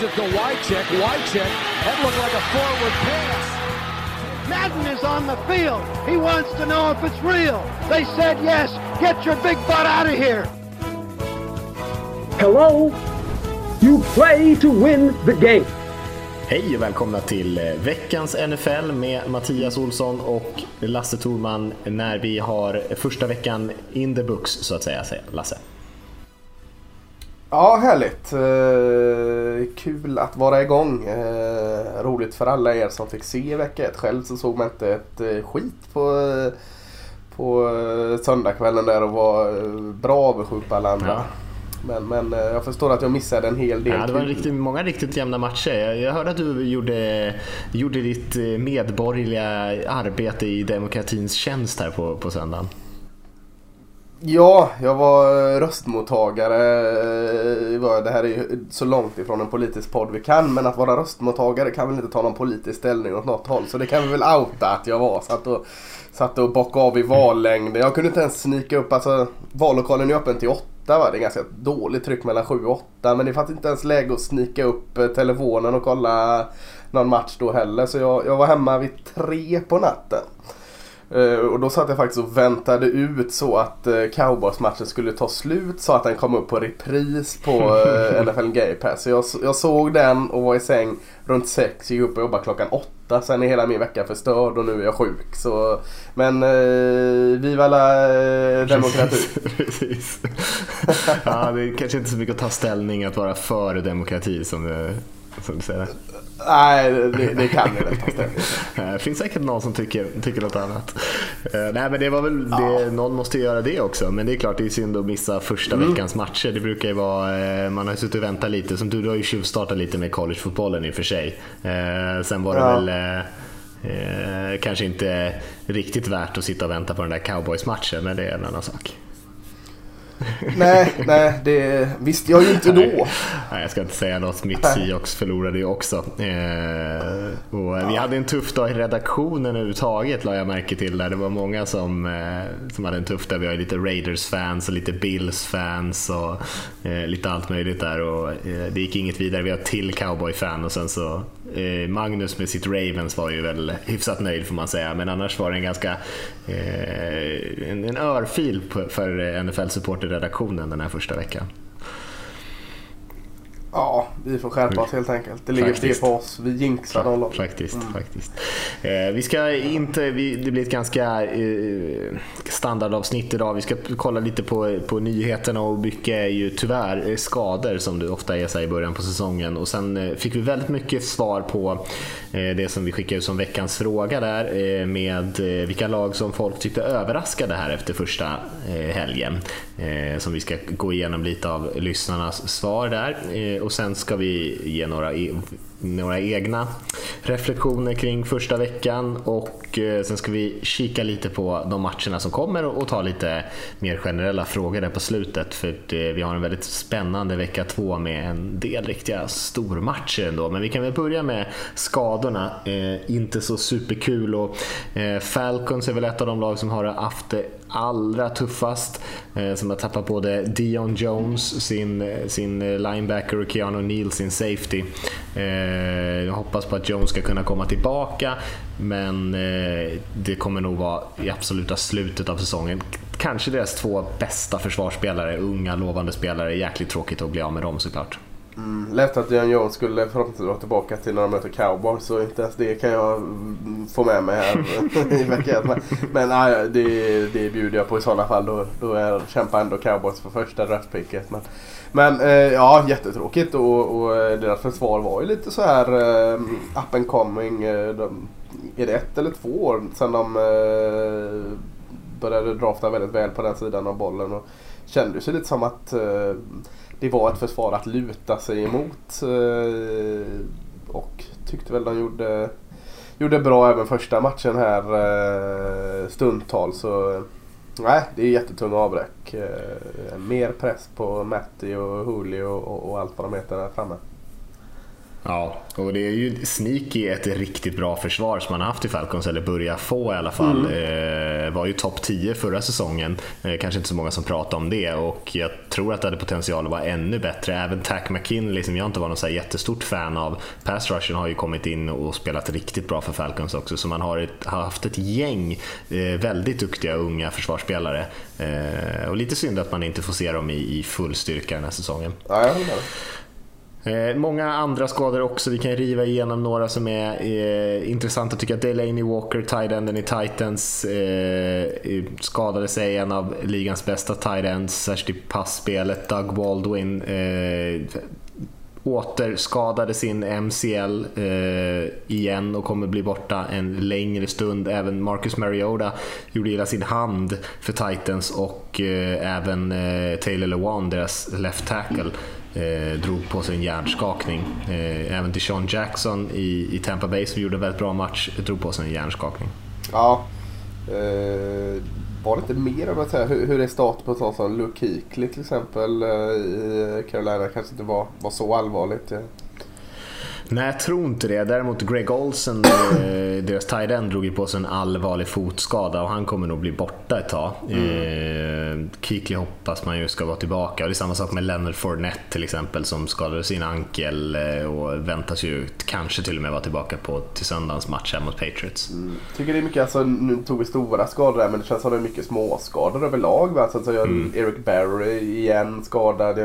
Gives it to Wycheck. Wycheck. That looked like a forward pass. Madden is on the field. He wants to know if it's real. They said yes. Get your big butt out of here. Hello? You play to win the game. Hej och välkomna till eh, veckans NFL med Mattias Olsson och Lasse Thorman när vi har första veckan in the books så att säga, Lasse. Ja, härligt. Kul att vara igång. Eh, roligt för alla er som fick se vecka ett. Själv så såg man inte ett eh, skit på, eh, på eh, söndagskvällen där och var bra avundsjuk på alla andra. Ja. Men, men jag förstår att jag missade en hel del. Ja, det var riktigt, många riktigt jämna matcher. Jag, jag hörde att du gjorde, gjorde ditt medborgerliga arbete i demokratins tjänst här på, på söndagen. Ja, jag var eh, röstmottagare. Eh, det här är ju så långt ifrån en politisk podd vi kan. Men att vara röstmottagare kan väl inte ta någon politisk ställning åt något håll. Så det kan vi väl outa att jag var. Satt och, satt och bockade av i vallängden. Jag kunde inte ens snika upp. Alltså, vallokalen är öppen till åtta. Va? Det är ganska dåligt tryck mellan sju och åtta. Men det fanns inte ens läge att snika upp eh, telefonen och kolla någon match då heller. Så jag, jag var hemma vid tre på natten. Eh, Och då satt jag faktiskt och väntade ut så att eh, Cowboys-matchen skulle ta slut så att den kom upp på repris på eh, NFL Game Pass. Så jag, jag såg den och var i säng runt sex, gick upp och jobbade klockan åtta. Sen är hela min vecka förstörd och nu är jag sjuk. Så, men eh, viva la demokrati. Precis. ja, det är kanske inte så mycket att ta ställning att vara för demokrati som, det- som du säger. Nej, det, det kan vi ställning till. Det finns säkert någon som tycker, tycker något annat. Eh, nej men det var väl, det, någon måste göra det också. Men det är klart det är synd att missa första veckans matcher. Det brukar ju vara, eh, man har suttit och väntat lite. Som du, du har ju tjuvstartat lite med collegefotbollen i och för sig. Eh, sen var det Ja. väl kanske inte riktigt värt att sitta och vänta på den där cowboys-matchen. Men det är en annan sak. Nej, nej, det visste jag ju inte då. Nej, jag ska inte säga något. Mitt Seahawks förlorade ju också. Eh, och vi hade en tuff dag i redaktionen överhuvudtaget la jag märke till. Där. Det var många som, eh, som hade en tuff dag. Vi har lite Raiders-fans och lite Bills-fans och eh, lite allt möjligt där. Och, eh, det gick inget vidare. Vi har till cowboy-fan och sen så Eh, Magnus med sitt Ravens var ju väl hyfsat nöjd får man säga. Men annars var det en ganska eh, en, en örfil för eh, NFL-supporter-redaktionen den här första veckan. Ja, vi får skärpa oss helt enkelt. Det ligger Faktiskt. på oss. Vi jinxar lag. Faktiskt, faktiskt. Eh, vi ska inte, vi, det blir ett ganska eh, standardavsnitt idag. Vi ska kolla lite på, på nyheterna och mycket är ju tyvärr eh, skador som det ofta är här i början på säsongen. Och sen eh, fick vi väldigt mycket svar på eh, det som vi skickade ut som veckans fråga där eh, med vilka lag som folk tyckte överraskade här efter första helgen. Som vi ska gå igenom lite av lyssnarnas svar där. Och sen ska vi ge några några egna reflektioner kring första veckan och eh, sen ska vi kika lite på de matcherna som kommer och ta lite mer generella frågor där på slutet för eh, vi har en väldigt spännande vecka två med en del riktiga stormatcher ändå. Men vi kan väl börja med skadorna. Eh, inte så superkul och eh, Falcons är väl ett av de lag som har haft det allra tuffast. Eh, som har tappat både Dion Jones, sin, eh, sin linebacker och Keanu Neal, sin safety. Eh, Eh, jag hoppas på att Jones ska kunna komma tillbaka men eh, det kommer nog vara i absoluta slutet av säsongen. Kanske deras två bästa försvarsspelare, unga lovande spelare. Jäkligt tråkigt att bli av med dem såklart. Mm, lätt att John Jones skulle förhoppningsvis vara tillbaka till när de möter Cowboys så inte ens det kan jag mm, få med mig här i veckan. Men, men aj, det, det bjuder jag på i sådana fall. Då, då är, kämpar ändå Cowboys för första draftpicket. Men, men eh, ja, jättetråkigt och, och eh, deras försvar var ju lite så här eh, up and coming. Eh, de, är det ett eller två år sedan de eh, började drafta väldigt väl på den sidan av bollen. Och kändes ju lite som att eh, det var ett försvar att luta sig emot. Eh, och tyckte väl de gjorde, gjorde bra även första matchen här eh, stundtal. Så eh, nej, det är jättetunga avbräck. Eh, mer press på Matti och Julio och, och allt vad de heter där framme. Ja, och det är ju sneaky ett riktigt bra försvar som man har haft i Falcons, eller börjar få i alla fall. Mm. Eh, var ju topp 10 förra säsongen, eh, kanske inte så många som pratar om det och jag tror att det hade potential att vara ännu bättre. Även Tack McKinley som jag inte var någon så jättestort fan av, pass rushen har ju kommit in och spelat riktigt bra för Falcons också, så man har, ett, har haft ett gäng eh, väldigt duktiga unga försvarsspelare. Eh, och lite synd att man inte får se dem i, i full styrka den här säsongen. Ja, jag Eh, många andra skador också. Vi kan riva igenom några som är eh, intressanta tycker jag. Delaney Walker, tight enden i Titans, eh, skadade sig. En av ligans bästa tight ends, särskilt i passspelet. Doug Baldwin eh, återskadade sin MCL eh, igen och kommer bli borta en längre stund. Även Marcus Mariota gjorde illa sin hand för Titans och eh, även eh, Taylor Lewan, deras left tackle, eh, drog på sig en hjärnskakning. Eh, även till Sean Jackson i, i Tampa Bay som gjorde en väldigt bra match drog på sig en hjärnskakning. Ja, eh, var det inte mer om att säga hur, hur är starten på sånt som Luke Kuechly till exempel eh, i Carolina kanske inte var, var så allvarligt. Nej, jag tror inte det. Däremot Greg Olsen, eh, deras tight end, drog ju på sig en allvarlig fotskada och han kommer nog bli borta ett tag. Mm. Eh, Keekly hoppas man ju ska vara tillbaka. Och det är samma sak med Leonard Fournette till exempel som skadade sin ankel eh, och väntas ju kanske till och med vara tillbaka på till söndagens match här mot Patriots. Mm. Tycker det är mycket, alltså, nu tog vi stora skador där men det känns som det är mycket småskador överlag. Va? Så, alltså, mm. Eric Barry igen skadad.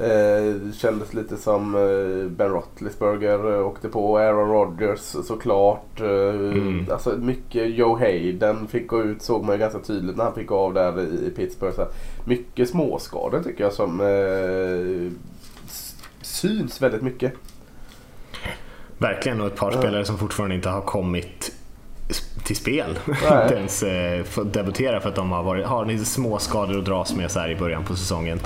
Eh, kändes lite som eh, Ben Roethlisberger eh, åkte på Aaron Rodgers såklart. Eh, mm. Alltså mycket Joe Hayden fick gå ut såg man ganska tydligt när han fick gå av där i, Pittsburgh. Så mycket småskador tycker jag som eh, syns väldigt mycket. Verkligen och ett par spelare som fortfarande inte har kommit till spel. inte ens eh, debutera för att de har, varit, har lite små skador att dras med så här i början på säsongen.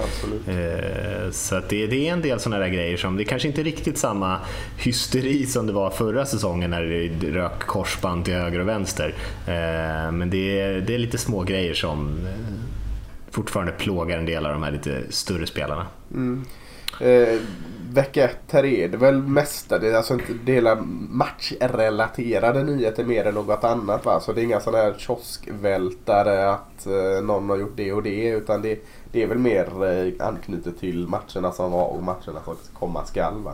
Eh, så det, det, är en del sådana där grejer som, det är kanske inte riktigt samma hysteri som det var förra säsongen när det rök korsband till höger och vänster. Eh, men det är, det är lite små grejer som eh, fortfarande plågar en del av de här lite större spelarna. Mm. Vecka ett här är det väl mesta, det är alltså inte hela matchrelaterade nyheter mer än något annat. Va? Så det är inga sådana här kioskvältare att eh, någon har gjort det och det. Utan det, det är väl mer eh, anknutet till matcherna som var och matcherna som komma skall. Va?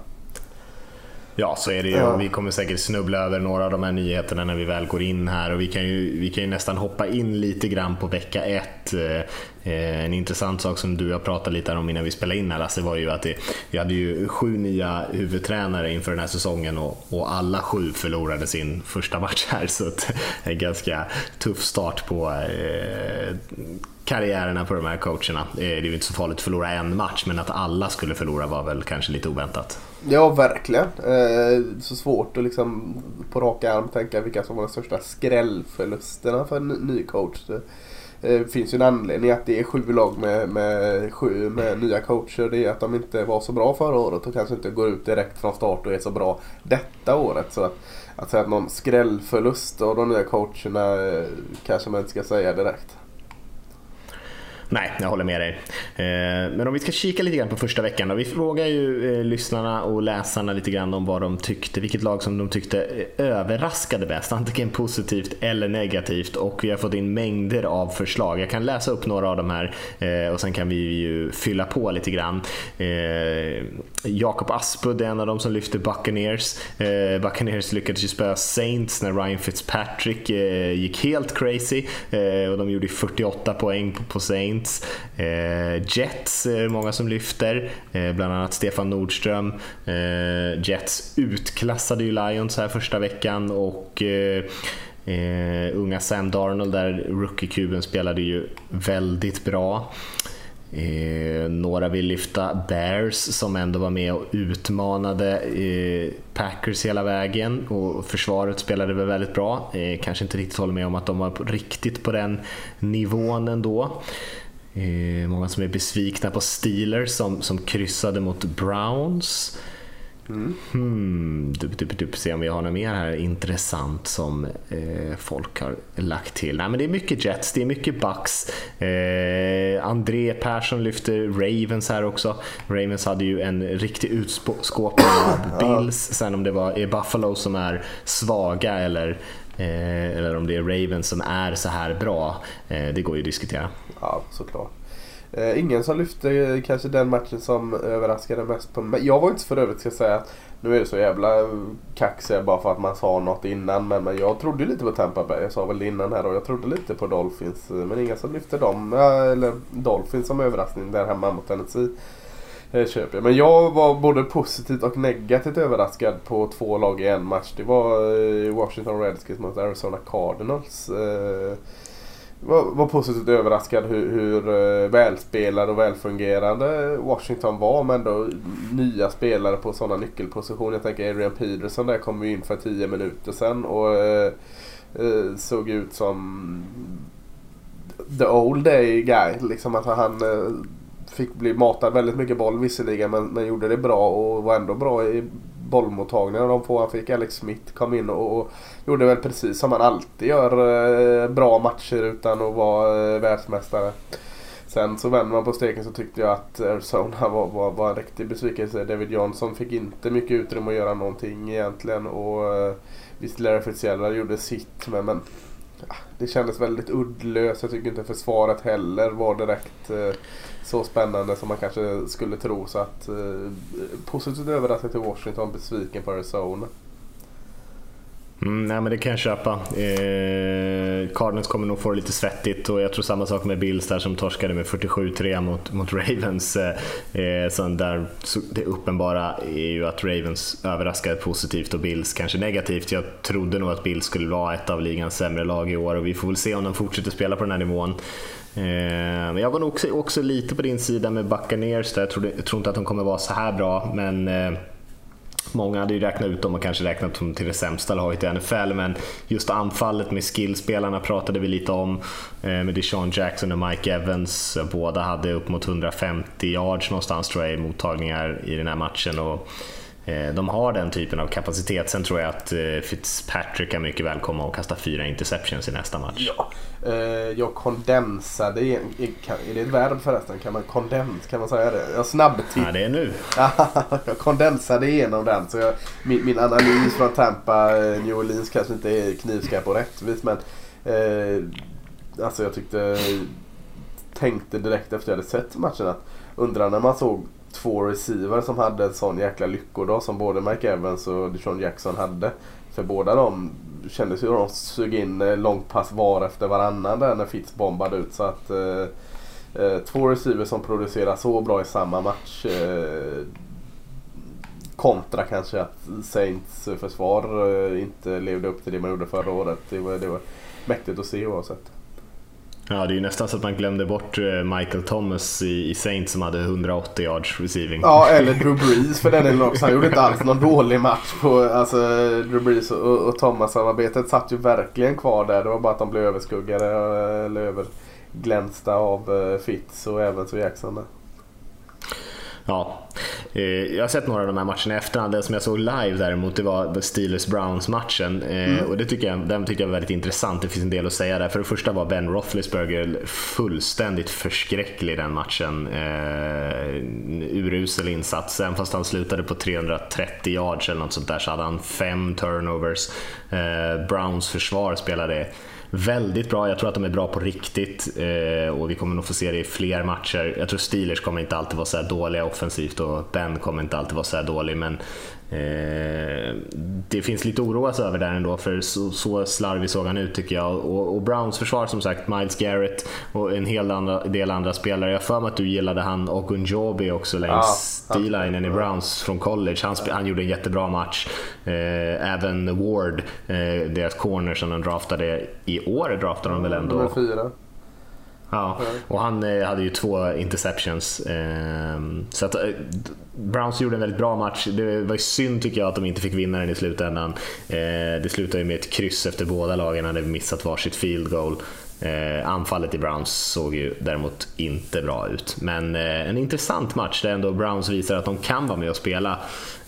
Ja, så är det ju. Ja. Vi kommer säkert snubbla över några av de här nyheterna när vi väl går in här och vi kan ju, vi kan ju nästan hoppa in lite grann på vecka ett. Eh, en intressant sak som du har pratat lite om innan vi spelade in här Lasse var ju att det, vi hade ju sju nya huvudtränare inför den här säsongen och, och alla sju förlorade sin första match här så är en ganska tuff start på eh, karriärerna på de här coacherna. Eh, det är ju inte så farligt att förlora en match men att alla skulle förlora var väl kanske lite oväntat. Ja, verkligen. Eh, så svårt att liksom på rak arm tänka vilka som var de största skrällförlusterna för en ny coach. Det eh, finns ju en anledning att det är sju lag med, med sju med nya coacher. Det är att de inte var så bra förra året och kanske inte går ut direkt från start och är så bra detta året. Så att, att säga att någon skrällförlust av de nya coacherna eh, kanske man inte ska säga direkt. Nej, jag håller med dig. Eh, men om vi ska kika lite grann på första veckan då. Vi frågar ju eh, lyssnarna och läsarna lite grann om vad de tyckte, vilket lag som de tyckte eh, överraskade bäst, antingen positivt eller negativt och vi har fått in mängder av förslag. Jag kan läsa upp några av de här och sen kan vi ju fylla på lite grann. Jakob Aspud är en av dem som lyfter Buccaneers. Buccaneers lyckades ju spöa Saints när Ryan Fitzpatrick gick helt crazy och de gjorde 48 poäng på Saints Saints. Eh, Jets är det många som lyfter, eh, bland annat Stefan Nordström. Eh, Jets utklassade ju Lions här första veckan och eh, eh, unga Sam Darnold där, rookie-kuben, spelade ju väldigt bra. Eh, några vill lyfta Bears som ändå var med och utmanade eh, Packers hela vägen och försvaret spelade väl väldigt bra. Eh, kanske inte riktigt håller med om att de var riktigt på den nivån ändå. Eh, många som är besvikna på Steelers som, som kryssade mot Browns. Mm. Hmm, dup, dup, dup, se om vi har något mer här intressant som eh, folk har lagt till. Nej, men det är mycket Jets, det är mycket Bucks. Eh, André Persson lyfter Ravens här också. Ravens hade ju en riktig utskåpning av Bills. Sen om det var Buffalo som är svaga eller Eh, eller om det är Ravens som är så här bra. Eh, det går ju att diskutera. Ja, såklart. Eh, ingen som lyfte eh, kanske den matchen som överraskade mest på mig. Jag var inte för övrigt ska jag säga nu är det så jävla eh, kaxiga bara för att man sa något innan. Men, men jag trodde lite på Tampa Bay. Jag sa väl innan här och jag trodde lite på Dolphins. Men ingen som lyfte dem. Eller Dolphins som överraskning där hemma mot Tennessee. Det köper jag. Men jag var både positivt och negativt överraskad på två lag i en match. Det var eh, Washington Redskins mot Arizona Cardinals. Jag var, var positivt överraskad hur, eh, hur välspelade och välfungerande Washington var. Men ändå nya spelare på sådana nyckelpositioner. Jag tänker Adrian Peterson där kom ju in för 10 minuter sedan och såg ut som the old day guy. Liksom att han fick bli matad väldigt mycket boll visserligen men, men gjorde det bra och var ändå bra i bollmottagningen. De få han fick, Alex Smith, kom in och, och gjorde väl precis som han alltid gör. Eh, bra matcher utan att vara eh, världsmästare. Sen så vänder man på steken så tyckte jag att Arizona var, var, var en riktig besvikelse. David Johnson fick inte mycket utrymme att göra någonting egentligen. Och eh, visst Larry Fitzgerald gjorde sitt men, men ja, det kändes väldigt uddlöst. Jag tycker inte försvaret heller var direkt eh, så spännande som man kanske skulle tro. Så att eh, positivt överraskad till Washington, besviken på Arizona. Mm, nej men det kan jag köpa. Eh, Cardinals kommer nog få det lite svettigt och jag tror samma sak med Bills där som torskade med 47-3 mot, mot Ravens. Eh, eh sen där, det uppenbara är ju att Ravens överraskade positivt och Bills kanske negativt. Jag trodde nog att Bills skulle vara ett av ligans sämre lag i år och vi får väl se om de fortsätter spela på den här nivån. Eh, jag var nog också, också, lite på din sida med Buccaneers där. Jag, trodde, jag tror inte att de kommer vara så här bra men eh, Många hade ju räknat ut dem och kanske räknat dem till det sämsta laget i NFL, men just anfallet med skillspelarna pratade vi lite om. Eh, med Deshaun Jackson och Mike Evans. Båda hade upp mot 150 yards någonstans tror jag i mottagningar i den här matchen. Och de har den typen av kapacitet. Sen tror jag att eh, Fitzpatrick kan mycket väl komma och kasta fyra interceptions i nästa match. Ja, eh, jag kondensade, är det ett verb förresten? Kan man kondens, kan man säga det? Jag snabbtitt. Ja, det är nu. jag kondensade igenom den. Så jag, min, min analys från Tampa, New Orleans kanske inte är knivskarp och rättvis men eh, alltså jag tyckte, tänkte direkt efter jag hade sett matchen att undra när man såg två receiver som hade en sån jäkla lyckodag som både Mike Evans och Deshaun Jackson hade. För båda de kändes ju de sög in eh, långt långpass var efter varannan där när Fitz bombade ut. Så att eh, eh, två receivers som producerar så bra i samma match. Eh, kontra kanske att Saints försvar eh, inte levde upp till det man gjorde förra året. Det var, det var mäktigt att se oavsett. Ja, det är ju nästan så att man glömde bort eh, Michael Thomas i, Saints som hade 180 yards receiving. Ja, eller Drew Brees för den delen också. Han gjorde inte alls någon dålig match på alltså, Drew Brees och, och Thomas-samarbetet satt ju verkligen kvar där. Det var bara att de blev överskuggade eller överglänsta av uh, Fitz och även så Jackson. Där. Ja, eh, jag har sett några av de här matcherna i efterhand. Den som jag såg live däremot det var Steelers-Browns-matchen. Eh, mm. Och det tycker jag, den tycker jag var väldigt intressant. Det finns en del att säga där. För det första var Ben Roethlisberger fullständigt förskräcklig i den matchen. Eh, urusel insats. Även fast han slutade på 330 yards eller något sånt där så hade han fem turnovers. Eh, Browns försvar spelade väldigt bra. Jag tror att de är bra på riktigt eh, och vi kommer nog få se det i fler matcher. Jag tror Steelers kommer inte alltid vara så här dåliga offensivt och Ben kommer inte alltid vara så här dålig men Eh, det finns lite att oroa sig över där ändå, för så, så slarvig såg han ut tycker jag. Och, och, Browns försvar som sagt, Miles Garrett och en hel andra, del andra spelare. Jag för mig att du gillade han och Unjobi också längs ja, D-linen i Browns från college. Han, han gjorde en jättebra match. Eh, även Ward, eh, deras corner som de draftade i år, draftade de väl ändå? Nummer fyra. Ja, och han eh, hade ju två interceptions. Eh, så att, eh, Browns gjorde en väldigt bra match. Det var ju synd tycker jag att de inte fick vinna den i slutändan. Eh, det slutade ju med ett kryss efter båda lagen hade missat varsitt field goal. Anfallet i Browns såg ju däremot inte bra ut. Men en intressant match där ändå Browns visar att de kan vara med och spela.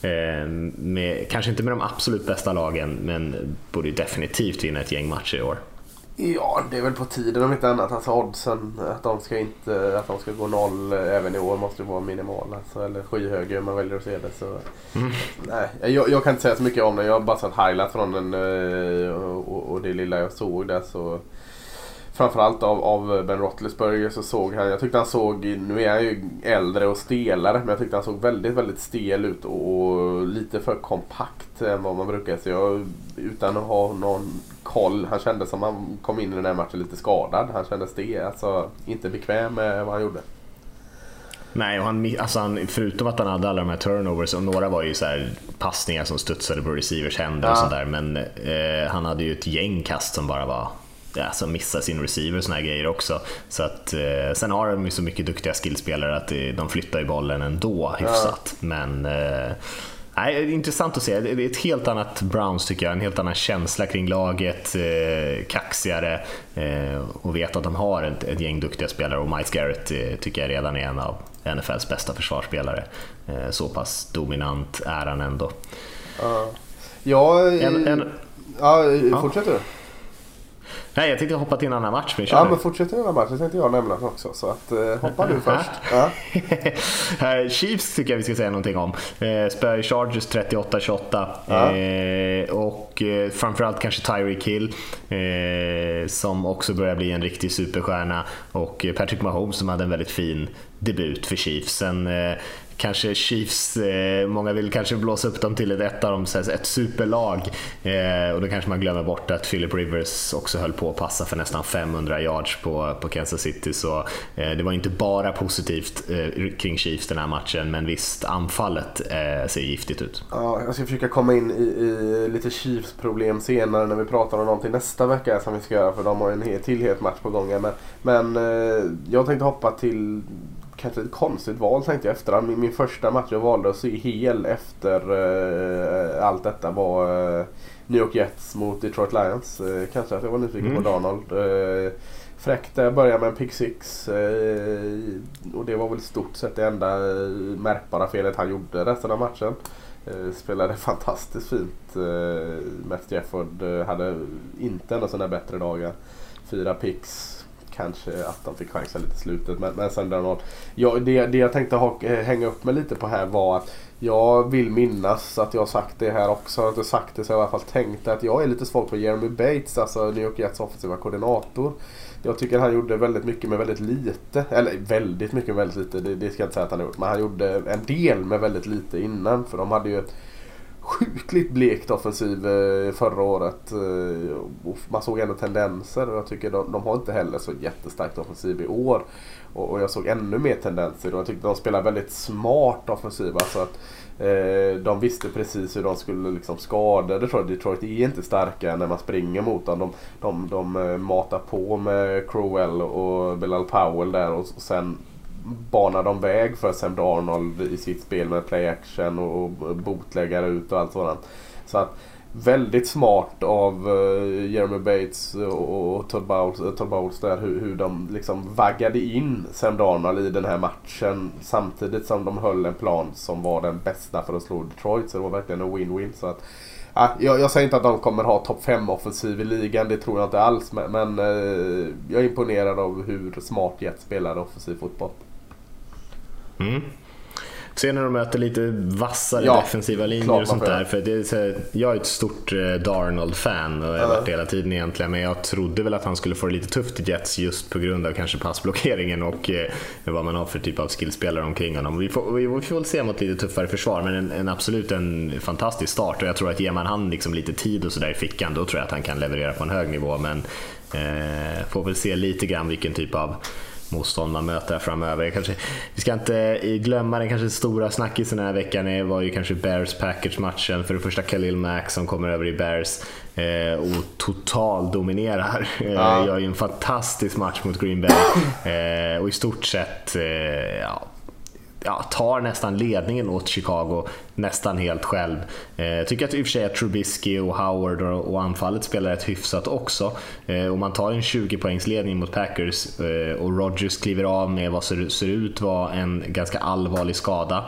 Eh, med, kanske inte med de absolut bästa lagen, men borde definitivt vinna ett gäng matcher i år. Ja, det är väl på tiden om inte annat. Alltså oddsen att de ska, inte, att de ska gå noll även i år måste ju vara minimal. Alltså, eller skyhög hur man väljer att se det. Så, mm. nej, jag, jag, kan inte säga så mycket om den. Jag har bara sett highlights från den och, och det lilla jag såg där. Så framförallt av, av Ben Roethlisberger så såg han, jag tyckte han såg, nu är han ju äldre och stelare, men jag tyckte han såg väldigt, väldigt stel ut och lite för kompakt än vad man brukar se. Jag, utan att ha någon koll, han kändes som han kom in i den här matchen lite skadad. Han kändes det, alltså inte bekväm med vad han gjorde. Nej, och han, alltså han, förutom att han hade alla de här turnovers, och några var ju så passningar som studsade på receivers händer ja. och sådär, men eh, han hade ju ett gäng kast som bara var ja, som missar sin receiver och såna här grejer också. Så att, eh, sen har de ju så mycket duktiga skillspelare att de flyttar ju bollen ändå hyfsat. Ja. Men eh, Nej, det är intressant att se. Det är ett helt annat Browns tycker jag, en helt annan känsla kring laget, eh, kaxigare eh, och vet att de har ett, ett gäng duktiga spelare och Miles Garrett eh, tycker jag redan är en av NFLs bästa försvarsspelare. Eh, så pass dominant är han ändå. Uh, ja, en, en, ja, fortsätter du? Nej, jag tänkte hoppa till en annan match. Men ja, men fortsätt en annan match. Det tänkte jag nämna också. Så att, eh, hoppa du först. Ja. Chiefs tycker jag vi ska säga någonting om. Eh, spöar Chargers 38-28. Ja. Eh, och eh, framförallt kanske Tyreek Hill eh, som också börjar bli en riktig superstjärna. Och Patrick Mahomes som hade en väldigt fin debut för Chiefs. Sen eh, kanske Chiefs, eh, många vill kanske blåsa upp dem till ett, ett av dem, ett superlag. Eh, och då kanske man glömmer bort att Philip Rivers också höll på att passa för nästan 500 yards på, på Kansas City. Så eh, det var inte bara positivt eh, kring Chiefs den här matchen, men visst, anfallet eh, ser giftigt ut. Ja, jag ska försöka komma in i, i lite Chiefs problem senare när vi pratar om någonting nästa vecka som vi ska göra, för de har en till het match på gång. Men, men eh, jag tänkte hoppa till kanske ett konstigt val tänkte jag efterhand. Min, min första match jag valde att se hel efter uh, allt detta var uh, New York Jets mot Detroit Lions. Uh, kanske att jag var nyfiken mm. på Donald. Uh, fräckt där, började med en pick six. och det var väl stort sett det enda märkbara felet han gjorde resten av matchen. spelade fantastiskt fint. Matt Jefford hade inte en av sina bättre dagar. Fyra picks kanske att de fick chansen lite i slutet. Men, men sen där ja, det, det jag tänkte ha, eh, hänga upp mig lite på här var att jag vill minnas att jag har sagt det här också. Har jag inte sagt det så har jag i alla fall tänkt att jag är lite svag på Jeremy Bates, alltså New York Jets offensiva koordinator. Jag tycker han gjorde väldigt mycket med väldigt lite. Eller väldigt mycket med väldigt lite, det, det ska jag inte säga att han har gjort. Men han gjorde en del med väldigt lite innan. För de hade ju ett sjukligt blekt offensiv eh, förra året. Eh, man såg ändå tendenser och jag tycker de, de har inte heller så jättestarkt offensiv i år. Och, jag såg ännu mer tendenser och jag tyckte de spelade väldigt smart offensiv. Alltså att, eh, de visste precis hur de skulle liksom skada Detroit. Detroit är inte starka när man springer mot dem. De, de, de eh, matar på med Crowell och Bilal Powell där och, och sen banar de väg för Sam Darnold i sitt spel med play action och botläggare ut och allt sådant. Så att väldigt smart av eh, Jeremy Bates och, Todd, Bowles, eh, Todd Bowles där hur, hur de liksom vaggade in Sam Darnold i den här matchen samtidigt som de höll en plan som var den bästa för att slå Detroit. Så det var verkligen en win-win. Så att, jag, jag, säger inte att de kommer ha topp 5 offensiv i ligan, det tror jag inte alls. Men, men eh, jag är imponerad av hur smart Jets spelade offensiv fotboll. Mm. Sen när de möter lite vassare ja, defensiva linjer och sånt där. För det är så, jag är ett stort eh, Darnold-fan och jag har varit det hela tiden egentligen. Men jag trodde väl att han skulle få det lite tufft i Jets just på grund av kanske passblockeringen och eh, vad man har för typ av skillspelare omkring honom. Vi får, vi får väl se mot lite tuffare försvar men en, en, absolut en fantastisk start och jag tror att ger man han liksom lite tid och sådär i fickan då tror jag att han kan leverera på en hög nivå. Men eh, får väl se lite grann vilken typ av motstånd man möter framöver. Kanske, vi ska inte glömma den kanske stora snackisen den här veckan var ju kanske Bears Package-matchen. För det första Khalil Mack som kommer över i Bears eh, och total dominerar. Eh, ja. Gör ju en fantastisk match mot Green Bay eh, och i stort sett eh, ja, ja, tar nästan ledningen åt Chicago nästan helt själv. Eh, jag tycker att i och för sig att Trubisky och Howard och, anfallet spelar rätt hyfsat också. Eh, och man tar en 20 poängsledning mot Packers eh, och Rodgers kliver av med vad som ser ut vara en ganska allvarlig skada.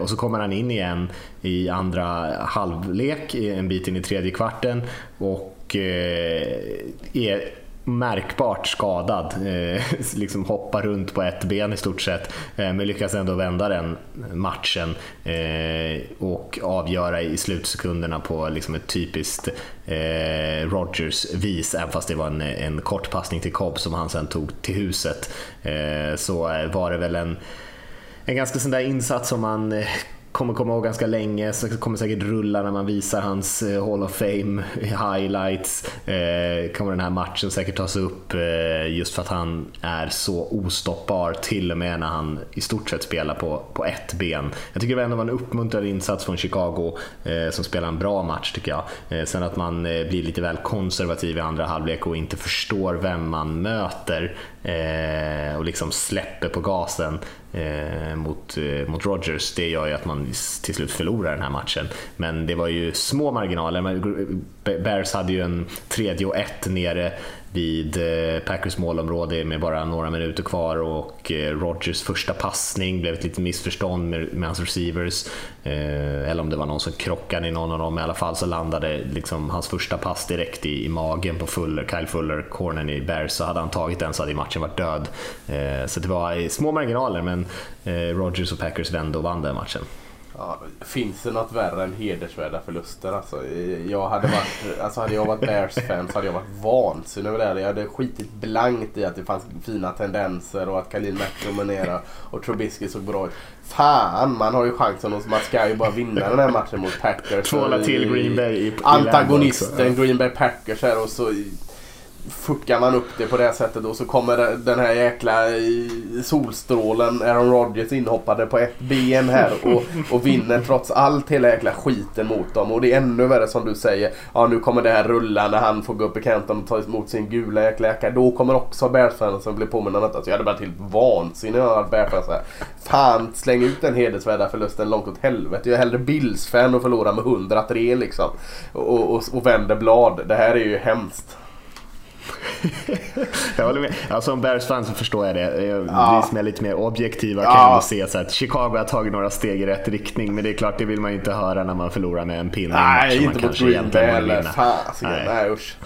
Och så kommer han in igen i andra halvlek, en bit in i tredje kvarten och är märkbart skadad. Eh, liksom hoppar runt på ett ben i stort sett. Eh, men lyckas ändå vända den matchen eh, och avgöra i slutsekunderna på liksom ett typiskt eh, Rogers-vis. Även fast det var en, en kort passning till Cobb som han sen tog till huset. Eh, så var det väl en en ganska sån där insats som man eh, kommer komma ihåg ganska länge, så kommer säkert rulla när man visar hans eh, Hall of Fame highlights. Eh, kommer den här matchen säkert tas upp eh, just för att han är så ostoppbar till och med när han i stort sett spelar på, på ett ben. Jag tycker det ändå var en uppmuntrande insats från Chicago eh, som spelar en bra match tycker jag. Eh, sen att man eh, blir lite väl konservativ i andra halvlek och inte förstår vem man möter Eh, och liksom släpper på gasen eh, mot, eh, mot Rogers, det gör ju att man till slut förlorar den här matchen. Men det var ju små marginaler. Bears hade ju en tredje och ett nere vid eh, Packers målområde med bara några minuter kvar och eh, Rogers första passning blev ett litet missförstånd med, med hans receivers. Eh, eller om det var någon som krockade i någon av dem. I alla fall så landade liksom hans första pass direkt i, i magen på Fuller, Kyle Fuller, cornern i Bears. Så hade han tagit den så hade matchen varit död. Eh, så det var små marginaler men Rogers och Packers vände och vann den matchen. Ja, finns det något värre än hedersvärda förluster? Alltså, jag hade, varit, alltså, hade jag varit Bears-fan så hade jag varit vansinnig över det här. Jag hade skitit blankt i att det fanns fina tendenser och att Khalil Mack dominerade och Trubisky såg bra ut. Fan, man har ju chansen och man ska ju bara vinna den här matchen mot Packers. Tvåla till Green Bay i, i Antagonisten Green Bay Packers här och så fuckar man upp det på det sättet och så kommer den här jäkla solstrålen Aaron Rodgers inhoppade på ett ben här och, och vinner trots allt hela jäkla skiten mot dem. Och det är ännu värre som du säger. Ja nu kommer det här rulla när han får gå upp i kanten och ta emot sin gula jäkla jacka. Då kommer också Bears-fansen bli påminna om detta. Så jag hade varit helt vansinnig när jag Bears här. Fan släng ut den hedersvärda förlusten långt åt helvete. Jag är hellre Bills-fan och förlorar med 103 liksom. Och, och, och vänder blad. Det här är ju hemskt. jag håller med. Ja, som Bears-fan så förstår jag det. Ja. Vi som är lite mer objektiva ja. kan ju se så att Chicago har tagit några steg i rätt riktning. Men det är klart, det vill man ju inte höra när man förlorar med en pinne Nej, inte mot Green Bay eller fasiken. Nej, usch.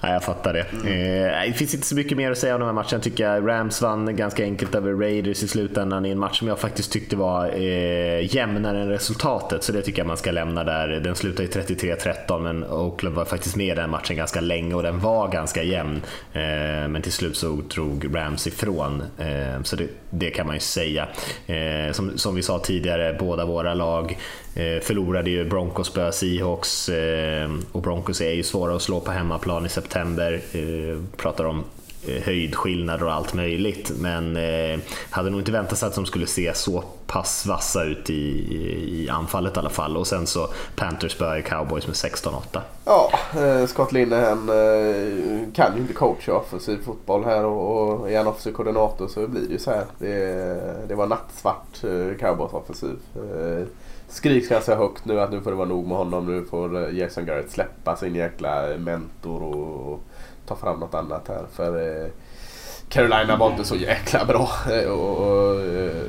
Nej, jag fattar det. Mm. Eh, det finns inte så mycket mer att säga om den här matchen tycker jag. Rams vann ganska enkelt över Raiders i slutändan i en match som jag faktiskt tyckte var eh, jämnare än resultatet. Så det tycker jag man ska lämna där. Den slutade i 33-13 men Oakland var faktiskt med i den matchen ganska länge och den var ganska jämn. Eh, men till slut så drog Rams ifrån. Eh, så det, det, kan man ju säga. Eh, som, som vi sa tidigare, båda våra lag Eh, förlorade ju Broncos spöade Seahawks eh, och Broncos är ju svåra att slå på hemmaplan i september. Eh, pratar om höjdskillnader och allt möjligt. Men eh, hade nog inte väntat sig att de skulle se så pass vassa ut i, i anfallet i alla fall. Och sen så Panthers spöar Cowboys med 16-8. Ja, eh, Scott Linehan eh, kan ju inte coacha offensiv fotboll här och, och är han offensiv koordinator så blir det ju så här. Det, det var nattsvart eh, Cowboys offensiv. Eh, skriks ganska högt nu att nu får det vara nog med honom. Nu får eh, Jason Garrett släppa sin jäkla eh, mentor och ta fram något annat här. För eh, Carolina var inte så jäkla bra. Eh, och, och,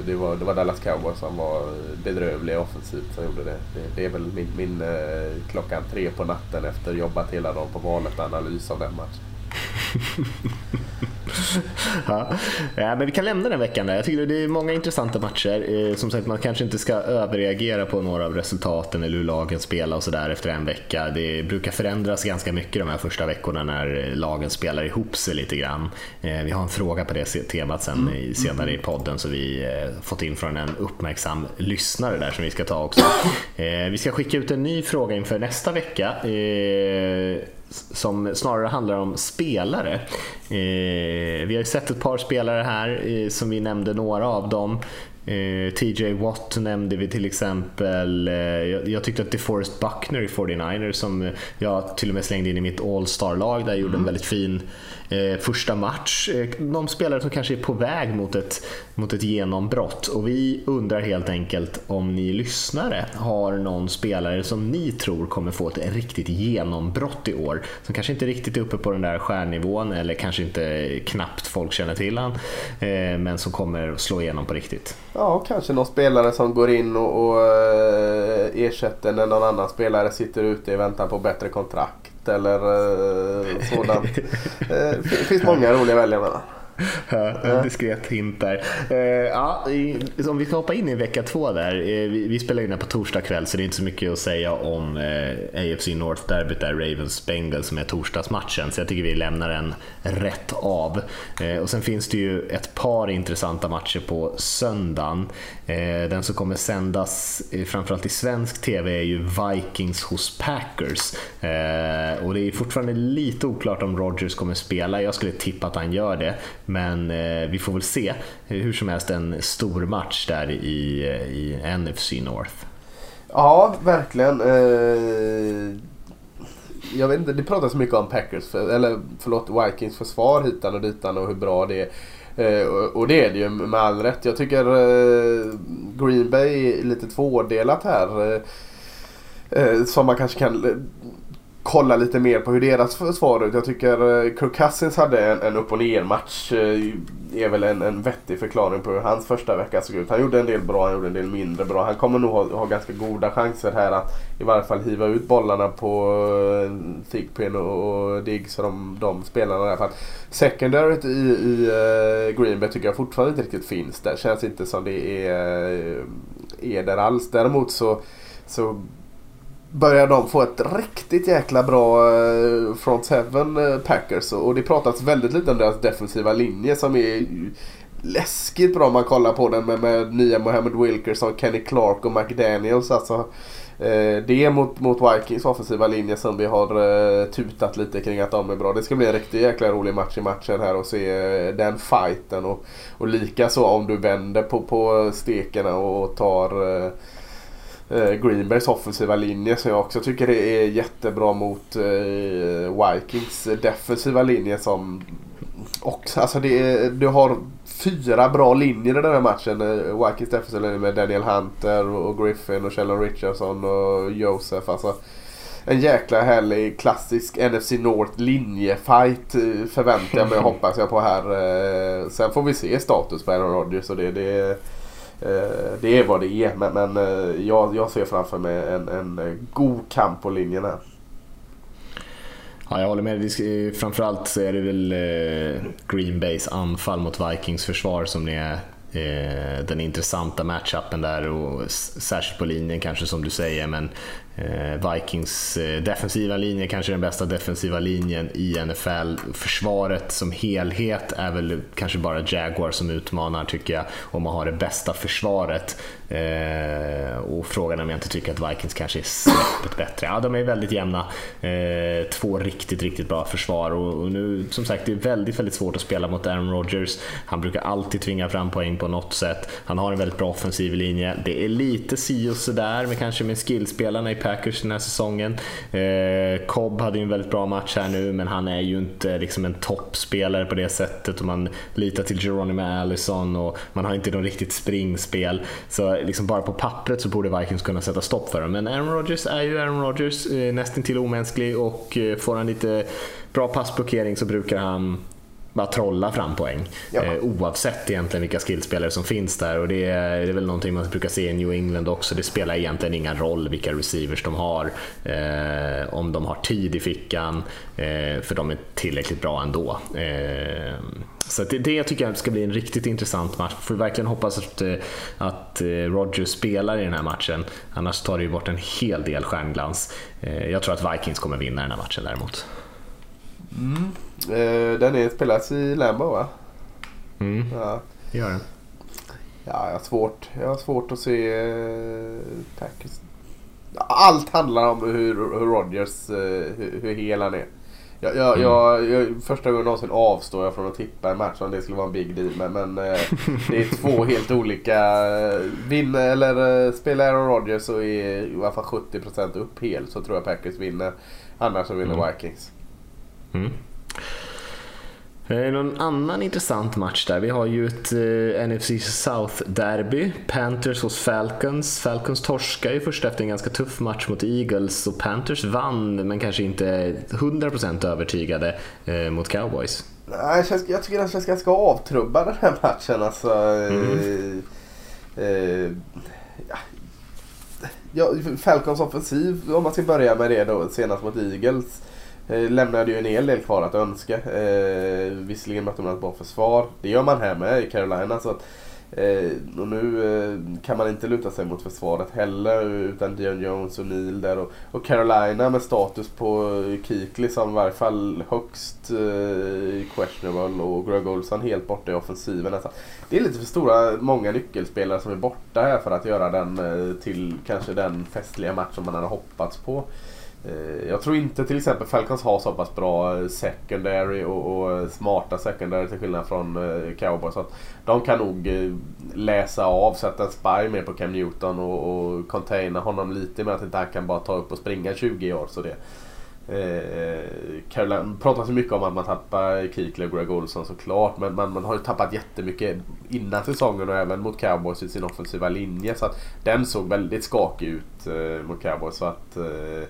det, var, det var Dallas Cowboys som var bedrövliga offensivt som gjorde det. Det, det är väl min, min klockan tre på natten efter jobbat hela dagen på valet analys av den matchen. ja. men vi kan lämna den veckan där. Jag tycker det är många intressanta matcher. Eh, som sagt, man kanske inte ska överreagera på några av resultaten eller hur lagen spelar och sådär efter en vecka. Det brukar förändras ganska mycket de här första veckorna när lagen spelar ihop sig lite grann. Eh, vi har en fråga på det temat sen mm. senare i podden så vi eh, fått in från en uppmärksam lyssnare där som vi ska ta också. Vi ska skicka ut en ny fråga inför nästa vecka som snarare handlar om spelare. Vi har sett ett par spelare här eh, som vi nämnde några av dem. Eh, TJ Watt nämnde vi till exempel. Eh, jag, jag, tyckte att DeForest Buckner i 49ers som jag till och med slängde in i mitt All-star-lag där gjorde mm. en väldigt fin eh, första match. Eh, de spelare som kanske är på väg mot ett mot ett genombrott. Och vi undrar helt enkelt om ni lyssnare har någon spelare som ni tror kommer få ett riktigt genombrott i år. Som kanske inte riktigt är uppe på den där stjärnnivån eller kanske inte knappt folk känner till han. Eh, men som kommer slå igenom på riktigt. Ja, kanske någon spelare som går in och, och eh, ersätter när någon annan spelare sitter ute i väntan på bättre kontrakt eller uh, sådant. Det finns många roliga att välja mellan en diskret hint där. Eh, ja, liksom, om vi ska hoppa in i vecka två där. Eh, vi, spelar in här på torsdag kväll så det är inte så mycket att säga om eh, AFC North Derbyt där, Ravens Bengals som är torsdagsmatchen. Så jag tycker vi lämnar den rätt av. och sen finns det ju ett par intressanta matcher på söndagen. den som kommer sändas framförallt i svensk TV är ju Vikings hos Packers. och det är fortfarande lite oklart om Rogers kommer spela. Jag skulle tippa att han gör det. Men eh, vi får väl se. Hur som helst en stor match där i, i NFC North. Ja, verkligen. Eh, jag vet inte, det pratas mycket om Packers, för, eller förlåt Vikings försvar hitan och ditan och hur bra det är. Eh, och det är det ju med all rätt. Jag tycker eh, Green Bay är lite tvådelat här. Eh, eh, som man kanske kan kolla lite mer på hur deras försvar ut. Jag tycker eh, Kirk Cousins hade en, en upp och ner match. Eh, är väl en, en vettig förklaring på hur hans första vecka såg ut. Han gjorde en del bra, han gjorde en del mindre bra. Han kommer nog ha, ha ganska goda chanser här att i varje fall hiva ut bollarna på eh, Thigpen och, och Diggs och de, de spelarna där. För att secondaryt i, i uh, Green Bay tycker jag fortfarande inte riktigt finns där. Känns inte som det är, är där alls. Däremot så, så börjar de få ett riktigt jäkla bra eh, front seven eh, Packers. Och det pratas väldigt lite om deras defensiva linje som är läskigt bra om man kollar på den med, med nya Mohammed Wilkerson, Kenny Clark och McDaniels. Alltså, eh, det är mot, mot Vikings offensiva linje som vi har eh, tutat lite kring att de är bra. Det ska bli en riktigt jäkla rolig match i matchen här och se eh, den fighten. Och, och likaså om du vänder på, på stekarna och tar eh, Greenbergs offensiva linje som jag också tycker är jättebra mot eh, Vikings defensiva linje som också, alltså det du har fyra bra linjer i den här matchen. Eh, Vikings defensiva linje med Daniel Hunter och Griffin och Sheldon Richardson och Joseph. Alltså, en jäkla härlig klassisk NFC North linjefight eh, förväntar jag mig och hoppas jag på här. Eh, sen får vi se status på Aaron Rodgers och det. det Eh, Eh, det är vad det är men, men eh, jag, jag ser framför mig en, en eh, god kamp på linjen här. Ja, jag håller med. Framförallt så är det väl Green Bays anfall mot Vikings försvar som är den intressanta matchupen där och särskilt på linjen kanske som du säger men Eh, Vikings eh, defensiva linje, kanske den bästa defensiva linjen i NFL. Försvaret som helhet är väl kanske bara Jaguar som utmanar tycker jag, om man har det bästa försvaret. Eh, och frågan är om jag inte tycker att Vikings kanske är snäppet bättre. Ja, de är väldigt jämna. Eh, två riktigt, riktigt bra försvar och, nu, som sagt, det är väldigt, väldigt svårt att spela mot Aaron Rodgers. Han brukar alltid tvinga fram poäng på något sätt. Han har en väldigt bra offensiv linje. Det är lite si och sådär med kanske med skillspelarna i Packers den här säsongen. Eh, Cobb hade ju en väldigt bra match här nu, men han är ju inte liksom en toppspelare på det sättet och man litar till Geronimo Allison och man har inte något riktigt springspel. Så liksom bara på pappret så borde Vikings kunna sätta stopp för dem. Men Aaron Rodgers är ju Aaron Rodgers, eh, nästan till omänsklig och eh, får han lite bra passblockering så brukar han bara trolla fram poäng. Ja. Eh, oavsett egentligen vilka skillspelare som finns där. Och det är, det är, väl någonting man brukar se i New England också. Det spelar egentligen ingen roll vilka receivers de har. Eh, om de har tid i fickan. Eh, för de är tillräckligt bra ändå. Eh, så det, det tycker jag ska bli en riktigt intressant match. Får verkligen hoppas att, eh, att eh, Rogers spelar i den här matchen. Annars tar det ju bort en hel del stjärnglans. Jag tror att Vikings kommer vinna den här matchen däremot. Mm. Eh, den är spelas i Lambo va? Mm, ja. det gör den. Ja, jag har svårt, jag har svårt att se eh, Packers. Allt handlar om hur, hur Rodgers, eh, hur, hur hel han är. Jag, jag, mm. jag, jag, första gången någonsin avstår jag från att tippa en match om det skulle vara en big deal. Men, men eh, det är två helt olika. Vinner eller spelar Aaron Rodgers så är i alla fall 70% upp hel så tror jag Packers vinner. Annars så vinner mm. Vikings. Mm. Eh, någon annan intressant match där. Vi har ju ett eh, NFC South-derby. Panthers hos Falcons. Falcons torskar ju först efter en ganska tuff match mot Eagles och Panthers vann men kanske inte 100% övertygade eh, mot Cowboys. Nej, jag tycker den känns ganska avtrubbad den här matchen. Alltså, mm. eh, eh, ja, Falcons offensiv, om man ska börja med det då, senast mot Eagles. Eh, lämnade ju en hel del kvar att önska. Eh, visserligen mötte man ett bra försvar. Det gör man här med i Carolina. Så att, eh, och nu eh, kan man inte luta sig mot försvaret heller utan Dion Jones och Neil där. Och, och Carolina med status på Keekly som i varje fall högst eh, questionable och Greg Olson helt borta i offensiven. Alltså, det är lite för stora, många nyckelspelare som är borta här för att göra den eh, till kanske den festliga match som man hade hoppats på. Eh, jag tror inte till exempel Falcons har så pass bra eh, secondary och, och eh, smarta secondary till skillnad från Cowboys. Så att de kan nog läsa av, sätta en spy mer på Cam Newton och, och containa honom lite med att inte han kan bara ta upp och springa 20 år. Så det, eh, Carolina pratar så mycket om att man tappar Kikle och Greg Olson såklart. Men man, man har ju tappat jättemycket innan säsongen och även mot Cowboys i sin offensiva linje. Så att den såg väldigt skakig ut eh, mot Cowboys. Så att, eh,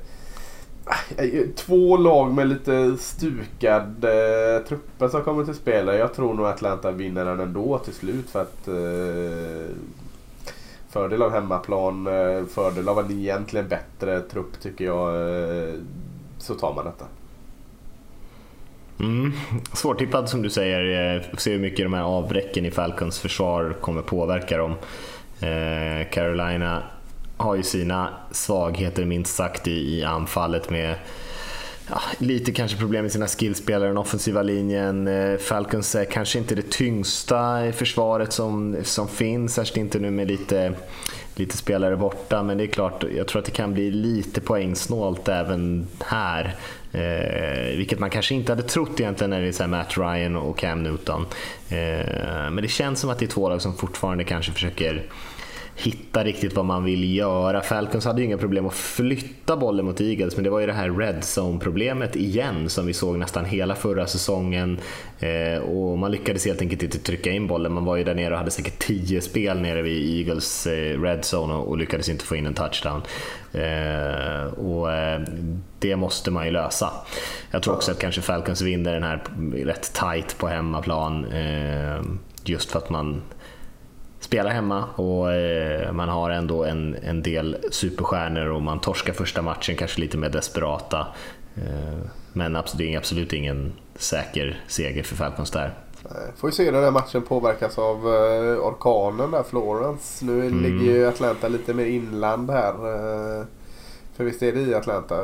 Äh, eh, två lag med lite stukade eh, trupper som kommer till spel. Jag tror nog Atlanta vinner den ändå till slut för att eh, Fördel av hemmaplan, eh, fördel av en egentligen bättre trupp tycker jag. Eh, så tar man detta. Mm. Svårtippad som du säger. Eh, får se hur mycket de här avbräcken i Falcons försvar kommer påverka dem. Eh, Carolina har ju sina svagheter minst sagt i, i anfallet med ja, lite kanske problem med sina skillspelare, den offensiva linjen. Eh, Falcons är kanske inte det tyngsta försvaret som, som finns, särskilt inte nu med lite, lite spelare borta. Men det är klart, jag tror att det kan bli lite poängsnålt även här. Eh, vilket man kanske inte hade trott egentligen när det är Matt Ryan och Cam Newton. Eh, men det känns som att det är två lag som fortfarande kanske försöker hitta riktigt vad man vill göra. Falcons hade ju inga problem att flytta bollen mot Eagles, men det var ju det här red zone problemet igen som vi såg nästan hela förra säsongen. Eh, och man lyckades helt enkelt inte trycka in bollen. Man var ju där nere och hade säkert 10 spel nere vid Eagles eh, red zone och, och, lyckades inte få in en touchdown. Eh, och eh, det måste man ju lösa. Jag tror också att kanske Falcons vinner den här rätt tight på hemmaplan. Eh, just för att man spelar hemma och eh, man har ändå en, en del superstjärnor och man torskar första matchen kanske lite mer desperata. Eh, men det är absolut ingen säker seger för Falcons där. Får vi se hur den här matchen påverkas av eh, orkanen där, Florence. Nu mm. ligger ju Atlanta lite mer inland här. För visst är det i Atlanta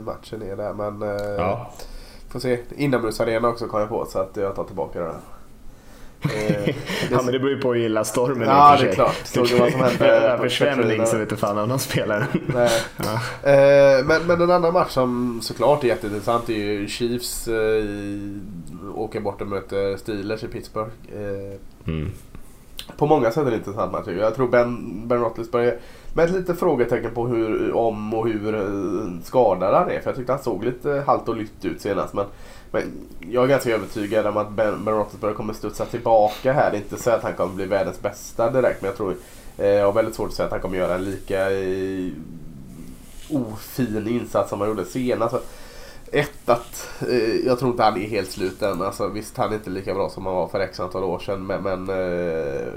matchen är där. Men ja. får se. Inomhusarena också kom jag på så att jag tar tillbaka det. Eh, ja men det beror ju på hur illa stormen ja, är det är klart. Såg du vad som hände? Översvämning så vet fan om de spelar. Nej. Ja. Eh, men, men en annan match som såklart är jätteintressant är ju Chiefs eh, åker bort och möter Steelers i Pittsburgh. Eh, mm. På många sätt är det en intressant match. Jag tror Ben, ben Roethlisberger med ett litet frågetecken på hur, om och hur skadad han är. För jag tyckte han såg lite halt och lytt ut senast. Men men jag är ganska övertygad om att Ben, ben Roethlisberger kommer studsa tillbaka här. Det är inte så att han kommer bli världens bästa direkt. Men jag tror eh, jag har väldigt svårt att säga att han kommer göra en lika eh, ofin insats som han gjorde senast. Ett att eh, jag tror inte han är helt slut än. Alltså, visst han är inte lika bra som han var för x antal år sedan. Men, men eh,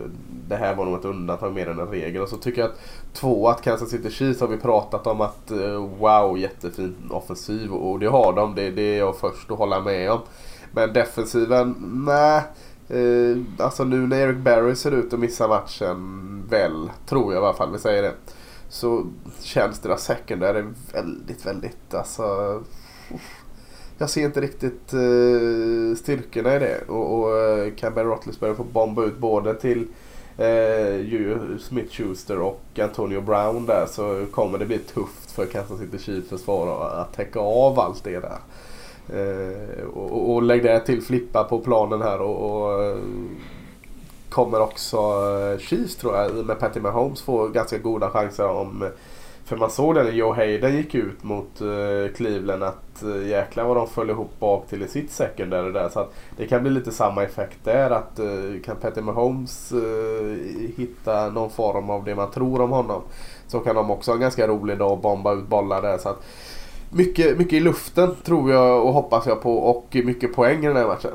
det här var nog ett undantag mer än en regel. Och så tycker jag att två att Kansas City Chiefs har vi pratat om att eh, wow jättefin offensiv. Och det har de. Det, det är jag först att hålla med om. Men defensiven, nej. Eh, alltså nu när Eric Barry ser ut att missa matchen väl, tror jag i alla fall, vi säger det. Så känns deras secondary väldigt, väldigt alltså jag ser inte riktigt uh, styrkorna i det. Och, och eh, uh, kan Ben Roethlisberger få bomba ut både till uh, Smith Schuster och Antonio Brown där så kommer det bli tufft för Kansas City Chiefs försvar att täcka av allt det där. Uh, och, och lägg det till flippa på planen här och, och kommer också Chiefs tror jag med Patty Mahomes få ganska goda chanser om för man såg det när Joe Hayden gick ut mot uh, Cleveland att uh, jäklar vad de föll ihop bak till i sitt secondary där. Så att det kan bli lite samma effekt där. Att uh, kan Petter Mahomes uh, hitta någon form av det man tror om honom. Så kan de också ha en ganska rolig dag och bomba ut bollar där. Så att mycket, mycket i luften tror jag och hoppas jag på och mycket poäng i den här matchen.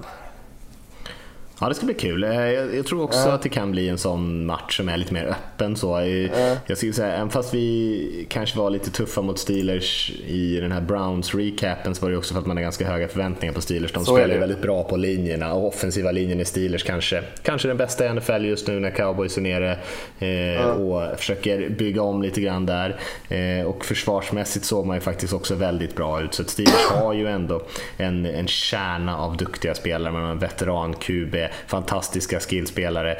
Ja, det ska bli kul. Eh, jag, jag tror också äh. att det kan bli en sån match som är lite mer öppen. Så. Äh. Jag skulle säga, även fast vi kanske var lite tuffa mot Steelers i den här Browns-recapen så var det också för att man har ganska höga förväntningar på Steelers. De så spelar ju väldigt bra på linjerna och offensiva linjen i Steelers kanske, kanske den bästa i NFL just nu när Cowboys är nere eh, äh. och försöker bygga om lite grann där. Eh, och försvarsmässigt såg man ju faktiskt också väldigt bra ut. Så Steelers har ju ändå en, en kärna av duktiga spelare. Har en veteran-QB fantastiska skillspelare,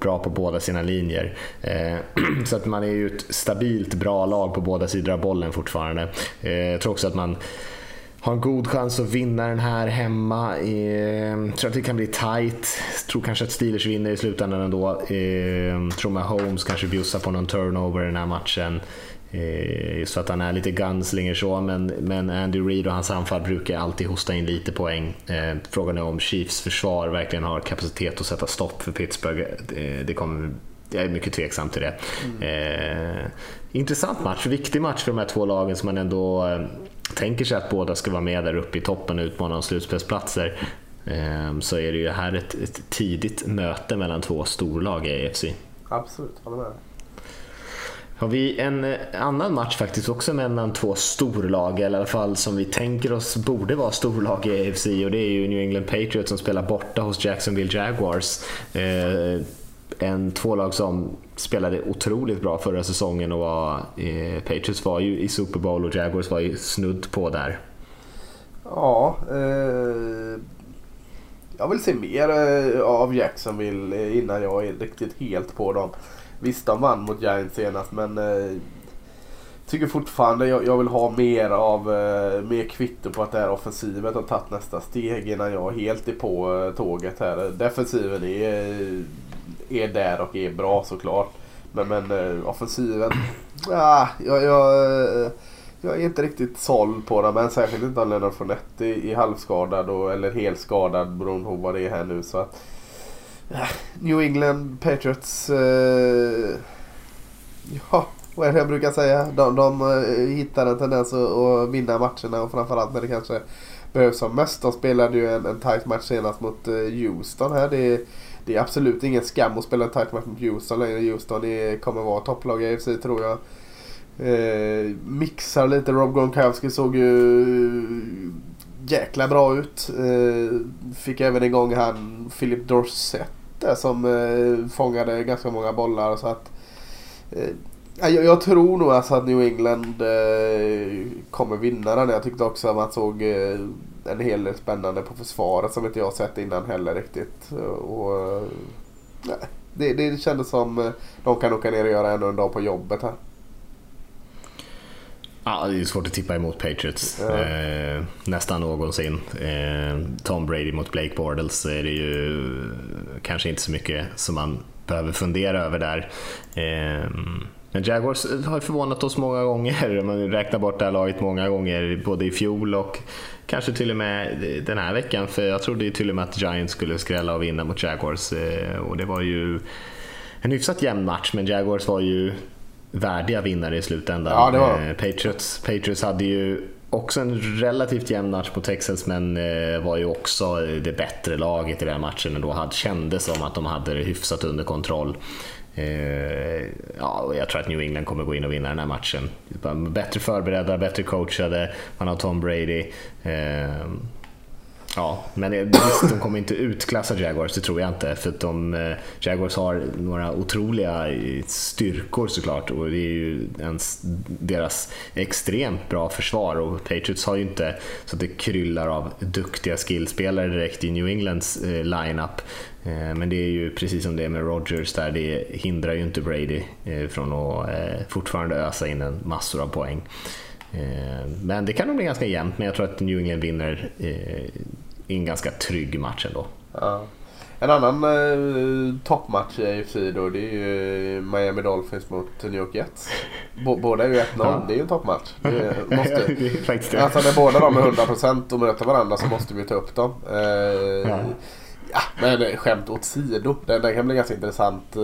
bra på båda sina linjer. Eh, så att man är ju ett stabilt bra lag på båda sidor av bollen fortfarande. Eh, jag tror också att man har en god chans att vinna den här hemma. Jag tror att det kan bli tight. Tror kanske att Steelers vinner i slutändan ändå. Jag tror att Holmes kanske bjussar på någon turnover i den här matchen. Eh, Just för att han är lite gunslinger så, men, men Andy Reid och hans anfall brukar alltid hosta in lite poäng. Eh, frågan är om Chiefs försvar verkligen har kapacitet att sätta stopp för Pittsburgh. Det, det kommer, jag är mycket tveksam till det. Mm. Eh, intressant match, viktig match för de här två lagen som man ändå eh, tänker sig att båda ska vara med där uppe i toppen och utmana om slutspelsplatser. Eh, så är det ju här ett, ett tidigt möte mellan två storlag i AFC. Absolut, håller med har vi en eh, annan match faktiskt också mellan två storlag, eller i alla fall som vi tänker oss borde vara storlag i AFC och det är ju New England Patriots som spelar borta hos Jacksonville Jaguars. Eh, en två lag som spelade otroligt bra förra säsongen och var, eh, Patriots var ju i Super Bowl och Jaguars var ju snudd på där. Ja, eh, jag vill se mer eh, av Jacksonville innan jag är riktigt helt på dem. Visst, de vann mot Giants senast men eh, tycker fortfarande jag, jag, vill ha mer av eh, mer kvitto på att det här offensivet har tagit nästa steg innan jag helt är på eh, tåget här. Defensiven är, eh, är där och är bra såklart. Men, men eh, offensiven, ah, jag, jag, eh, jag är inte riktigt såld på den. Men särskilt inte om Leonard Fournette är halvskadad och, eller helskadad beroende på vad det är här nu. Så att, New England Patriots. Eh, ja, vad är det jag brukar säga? De, de eh, hittar en tendens att, att vinna matcherna och framförallt när det kanske behövs som mest. De spelade ju en, en tight match senast mot eh, Houston här. Det, det är absolut ingen skam att spela en tight match mot Houston längre. Houston är, kommer vara topplag i AFC tror jag. Eh, mixar lite. Rob Gronkowski såg ju jäkla bra ut. Eh, fick även igång han Philip Dorsett där som eh, fångade ganska många bollar. Så att, eh, jag, jag, tror nog alltså att New England eh, kommer vinna den. Jag tyckte också att man såg eh, en hel del spännande på försvaret som inte jag sett innan heller riktigt. Och, eh, nej, det, det kändes som eh, de kan åka ner och göra ännu en dag på jobbet här. Ja, det är svårt att tippa emot Patriots. Ja. Eh, nästan någonsin. Eh, Tom Brady mot Blake Bortles är det ju kanske inte så mycket som man behöver fundera över där. Eh, men Jaguars har förvånat oss många gånger. Man räknar bort det här laget många gånger, både i fjol och kanske till och med den här veckan. För jag trodde till och med att Giants skulle skrälla och vinna mot Jaguars. Eh, och det var ju en hyfsat jämn match, men Jaguars var ju värdiga vinnare i slutändan. Ja, var. Eh, Patriots, Patriots hade ju också en relativt jämn match på Texas men eh, var ju också det bättre laget i den matchen och då kändes som att de hade det hyfsat under kontroll. Eh, ja, jag tror att New England kommer gå in och vinna den här matchen. Bättre förberedda, bättre coachade, man har Tom Brady. Ja, men eh, visst, de kommer inte utklassa Jaguars, det tror jag inte. För att de, eh, Jaguars har några otroliga eh, styrkor såklart och det är ju ens, deras extremt bra försvar och Patriots har ju inte så att det kryllar av duktiga skillspelare direkt i New Englands lineup. Men det är ju precis som det är med Rogers där, det hindrar ju inte Brady från att fortfarande ösa in en massor av poäng. Eh, men det kan nog bli ganska jämnt, men jag tror att New England vinner i en ganska trygg match ändå. Ja. En annan eh, toppmatch i AFC då det är ju Miami Dolphins mot New York Jets. B båda är ju 1-0. Ja. Det är ju en toppmatch. Måste, det. Alltså när båda de är 100% och möter varandra så måste vi ta upp dem. Eh, ja. Ja, men skämt åt sido. Den, den kan bli ganska intressant. Eh,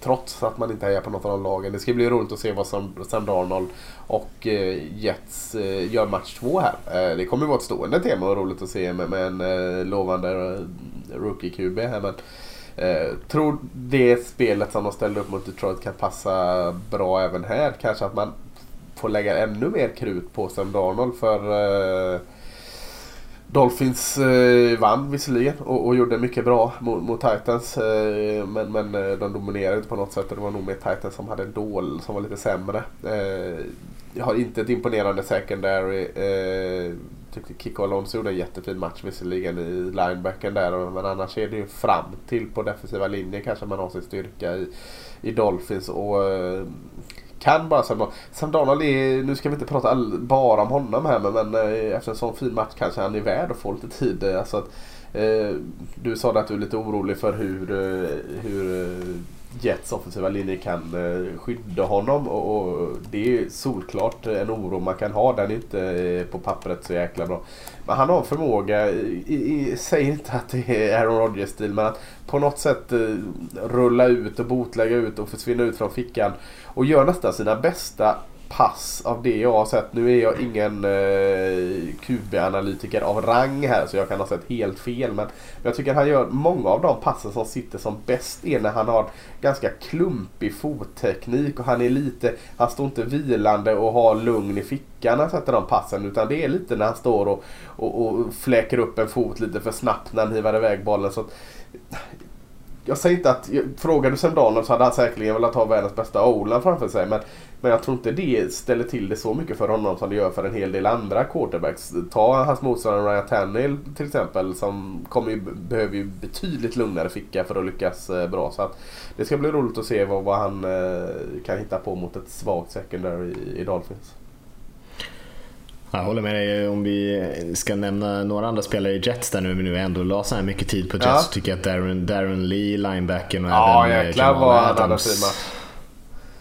trots att man inte hejar på något av de lagen. Det ska bli roligt att se vad som Sam Darnold och eh, Jets eh, gör match två här. Eh, det kommer vara ett stående tema och roligt att se med, med en lovande rookie-QB här. Men, Eh, tror det spelet som de ställde upp mot Detroit kan passa bra även här. Kanske att man får lägga ännu mer krut på Sam Darnold för eh, Dolphins eh, vann visserligen och, och gjorde mycket bra mot, mot Titans. Eh, men, men eh, de dominerade inte på något sätt. Det var nog mer Titans som hade en dål som var lite sämre. Eh, har inte ett imponerande secondary. Eh, tyckte Kiko Alonso gjorde en jättefin match visserligen i linebacken där. Men annars är det ju fram till på defensiva linjen kanske man har sin styrka i, i Dolphins. Och eh, kan bara Sam Sam Donald är, nu ska vi inte prata all, bara om honom här men, men eh, efter en sån fin match kanske han är värd att få lite tid. Alltså att, eh, du sa att du är lite orolig för hur, eh, hur Jets offensiva linje kan eh, skydda honom och, och, det är solklart eh, en oro man kan ha. Den är inte eh, på pappret så jäkla bra. Men han har en förmåga, i, säger inte att det är Aaron Rodgers-stil, men att på något sätt rulla ut och botlägga ut och försvinna ut från fickan och gör nästan sina bästa pass av det jag har sett. Nu är jag ingen eh, QB-analytiker av rang här så jag kan ha sett helt fel. Men jag tycker han gör många av de passen som sitter som bäst är när han har ganska klumpig fotteknik och han är lite, han står inte vilande och har lugn i fickan när han sätter de passen utan det är lite när han står och, och, och fläker upp en fot lite för snabbt när han hivar iväg bollen. Så jag säger inte att, frågar du Sam Donald så hade han säkerligen velat ha världens bästa Olan framför sig. Men, men jag tror inte det ställer till det så mycket för honom som det gör för en hel del andra quarterbacks. Ta hans motståndare Ryan Tannehill till exempel som kommer ju, behöver ju betydligt lugnare ficka för att lyckas eh, bra. Så det ska bli roligt att se vad, vad han eh, kan hitta på mot ett svagt secondary i, i Dolphins. Jag håller med dig. Om vi ska nämna några andra spelare i Jets där nu, men nu ändå la så här mycket tid på Jets, ja. så tycker jag att Darren, Darren Lee, linebacken och ja, även eh, Jamal Adams.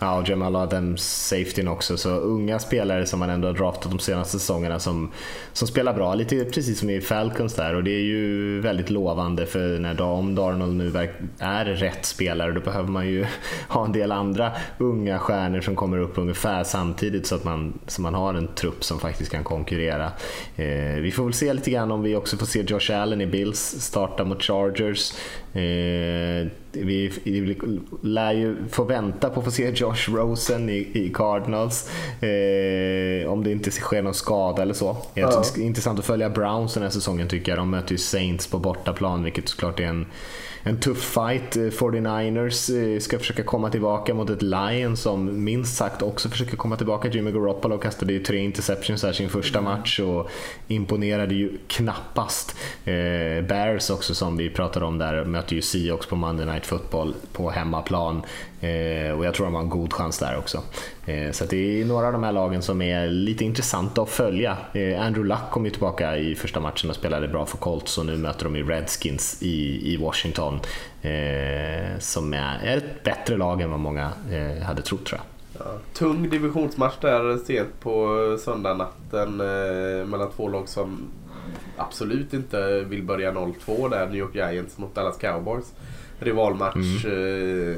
Ja, och Jamal Adams safetyn också. Så unga spelare som man ändå har draftat de senaste säsongerna som, som spelar bra. Lite precis som i Falcons där och det är ju väldigt lovande för när om Darnold nu är rätt spelare då behöver man ju ha en del andra unga stjärnor som kommer upp ungefär samtidigt så att man, så man har en trupp som faktiskt kan konkurrera. Eh, vi får väl se lite grann om vi också får se Josh Allen i Bills starta mot Chargers. Eh, vi, vi lär ju få vänta på att få se Josh Rosen i, i Cardinals. Eh, om det inte sker någon skada eller så. Ja. Det är intressant att följa Browns den här säsongen tycker jag. De möter ju Saints på bortaplan vilket såklart är en en tuff fight. Eh, 49ers eh, ska försöka komma tillbaka mot ett Lions som minst sagt också försöker komma tillbaka. Jimmy Garoppolo kastade ju tre interceptions här sin första match och imponerade ju knappast. Eh, Bears också som vi pratade om där möter ju Seahawks på Monday Night Football på hemmaplan. Eh, och jag tror de har en god chans där också. Eh, så det är några av de här lagen som är lite intressanta att följa. Eh, Andrew Luck kom ju tillbaka i första matchen och spelade bra för Colts och nu möter de ju Redskins i, i Washington. som är, är ett bättre lag än vad många hade trott tror jag. Ja, tung divisionsmatch där sent på söndagnatten eh, mellan två lag som absolut inte vill börja 0-2 där. New York Giants mot Dallas Cowboys. Rivalmatch. Mm. Eh,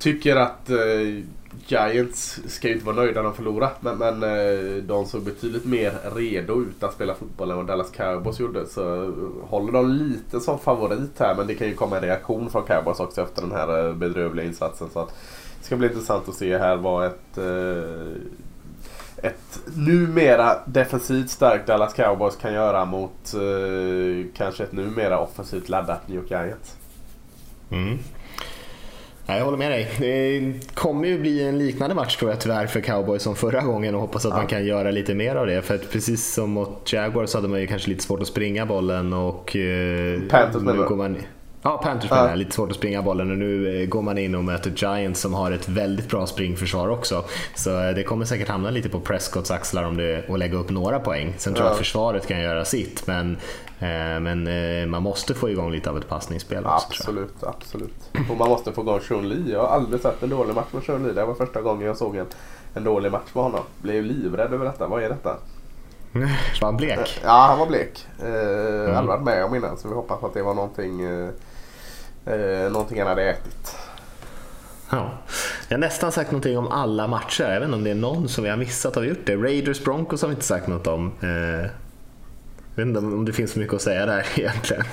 tycker att eh, Giants ska ju inte vara nöjda när de förlorar. Men, men eh, de såg betydligt mer redo ut att spela fotboll än vad Dallas Cowboys gjorde. Så eh, håller de lite som favorit här. Men det kan ju komma en reaktion från Cowboys också efter den här eh, bedrövliga insatsen. Så att, det ska bli intressant att se här vad ett eh, ett numera defensivt starkt Dallas Cowboys kan göra mot eh, kanske ett numera offensivt laddat New York Giants. Mm. Jag håller med dig. Det kommer ju bli en liknande match tror jag tyvärr för cowboys som förra gången och hoppas att ja. man kan göra lite mer av det. För att precis som mot Jaguars så hade man ju kanske lite svårt att springa bollen och... Eh, Panthers nu går man, Ja, Panthers menar jag. Lite svårt att springa bollen och nu eh, går man in och möter Giants som har ett väldigt bra springförsvar också. Så eh, det kommer säkert hamna lite på Prescotts axlar om det, och lägga upp några poäng. Sen tror jag att försvaret kan göra sitt, men, eh, men man måste få igång lite av ett passningsspel också. jag. Absolut, absolut. Och man måste få igång Sean Lee. Jag har aldrig sett en dålig match med Sean Lee. Det var första gången jag såg en, en dålig match med honom. Blev livrädd över detta. Vad är detta? Var han blek? Ja, han var blek. Eh, Aldrig varit med om innan så vi hoppas att det var någonting, eh, eh, någonting han hade ätit. Ja. Jag har nästan sagt någonting om alla matcher. Jag vet inte om det är någon som vi har missat. Har vi gjort det? Raiders Broncos har vi inte sagt något om. Eh, jag vet inte om det finns så mycket att säga där egentligen.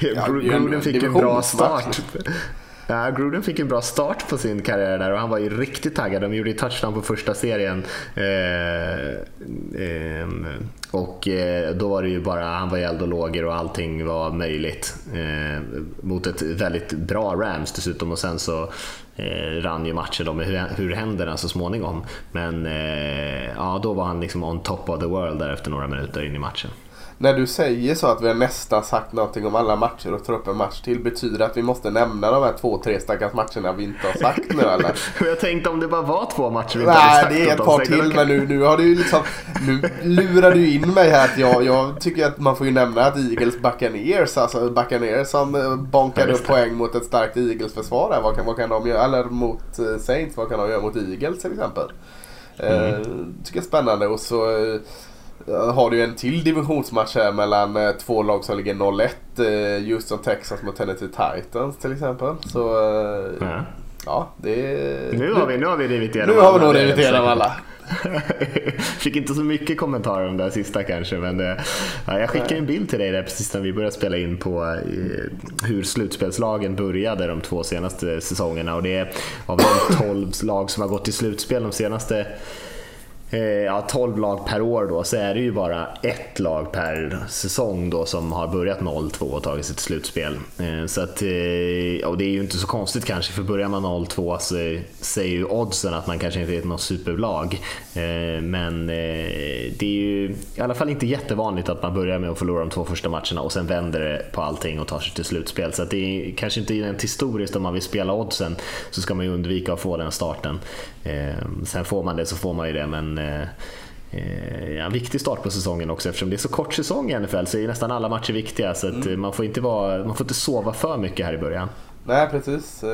en Gruden fick en bra start. Ja, Gruden fick en bra start på sin karriär där och han var ju riktigt taggad. De gjorde ju touchdown på första serien. Eh, ehm, eh, och då var det ju bara, han var i eld och lågor och allting var möjligt. Eh, mot ett väldigt bra Rams dessutom och sen så eh, rann ju matchen då med hur, hur händerna så småningom. Men eh, ja, då var han liksom on top of the world där efter några minuter in i matchen. När du säger så att vi har nästan sagt någonting om alla matcher och tar upp en match till. Betyder det att vi måste nämna de här två, tre stackars matcherna vi inte har sagt nu eller? Jag tänkte om det bara var två matcher vi inte hade Nej, sagt det är ett par till men nu, nu har du ju liksom Nu lurar du in mig här att jag, jag tycker att man får ju nämna att Eagles Buccaneers, alltså Buccaneers som eh, bonkade upp poäng mot ett starkt Eagles-försvar. Vad kan, vad kan de göra? Eller mot eh, Saints, vad kan de göra mot Eagles till exempel? Eh, Mm. tycker jag är spännande och så eh, har du en till divisionsmatch här mellan eh, två lag som ligger 0-1. Eh, Houston Texas mot Tennessee Titans till exempel. Så eh, Ja. ja, det. Nu har vi, nu har vi rivit igenom nu har vi nog rivit igenom alla. Fick inte så mycket kommentarer om det sista kanske men det, ja, jag skickade en bild till dig där precis när vi började spela in på eh, hur slutspelslagen började de två senaste säsongerna och det är av de 12 lag som har gått till slutspel de senaste eh, Eh, ja, 12 lag per år då, så är det ju bara ett lag per säsong då som har börjat 0-2 och tagit sig till slutspel. Eh, Så att, eh, och det är ju inte så konstigt kanske, för börjar man 0-2 så säger ju oddsen att man kanske inte är något superlag. Eh, Men eh, det är ju i alla fall inte jättevanligt att man börjar med att förlora de två första matcherna och sen vänder det på allting och tar sig till slutspel. Så att det är kanske inte rent historiskt om man vill spela oddsen så ska man ju undvika att få den starten. Eh, Sen får man det så får man ju det men eh, eh, Ja, en viktig start på säsongen också eftersom det är så kort säsong i NFL så är nästan alla matcher viktiga så att eh, man, får inte vara, man får inte sova för mycket här i början. Nej precis.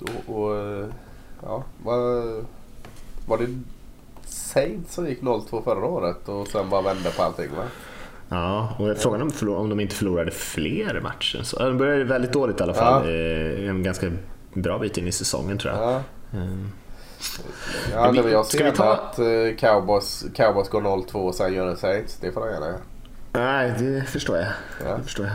Och, och ja, var, var det Saints som gick 0-2 förra året och sen bara vände på allting va? Ja, och frågan om, om de inte förlorade fler matcher. Så, de började väldigt dåligt i alla fall. Eh, En ganska bra bit in i säsongen tror jag. Ja. Mm. Ja, vi- det jag ser ta- att eh, Cowboys, Cowboys går 0-2 och sen gör en Saints. Det får de gärna. Nej, det förstår jag. Ja. Det förstår jag.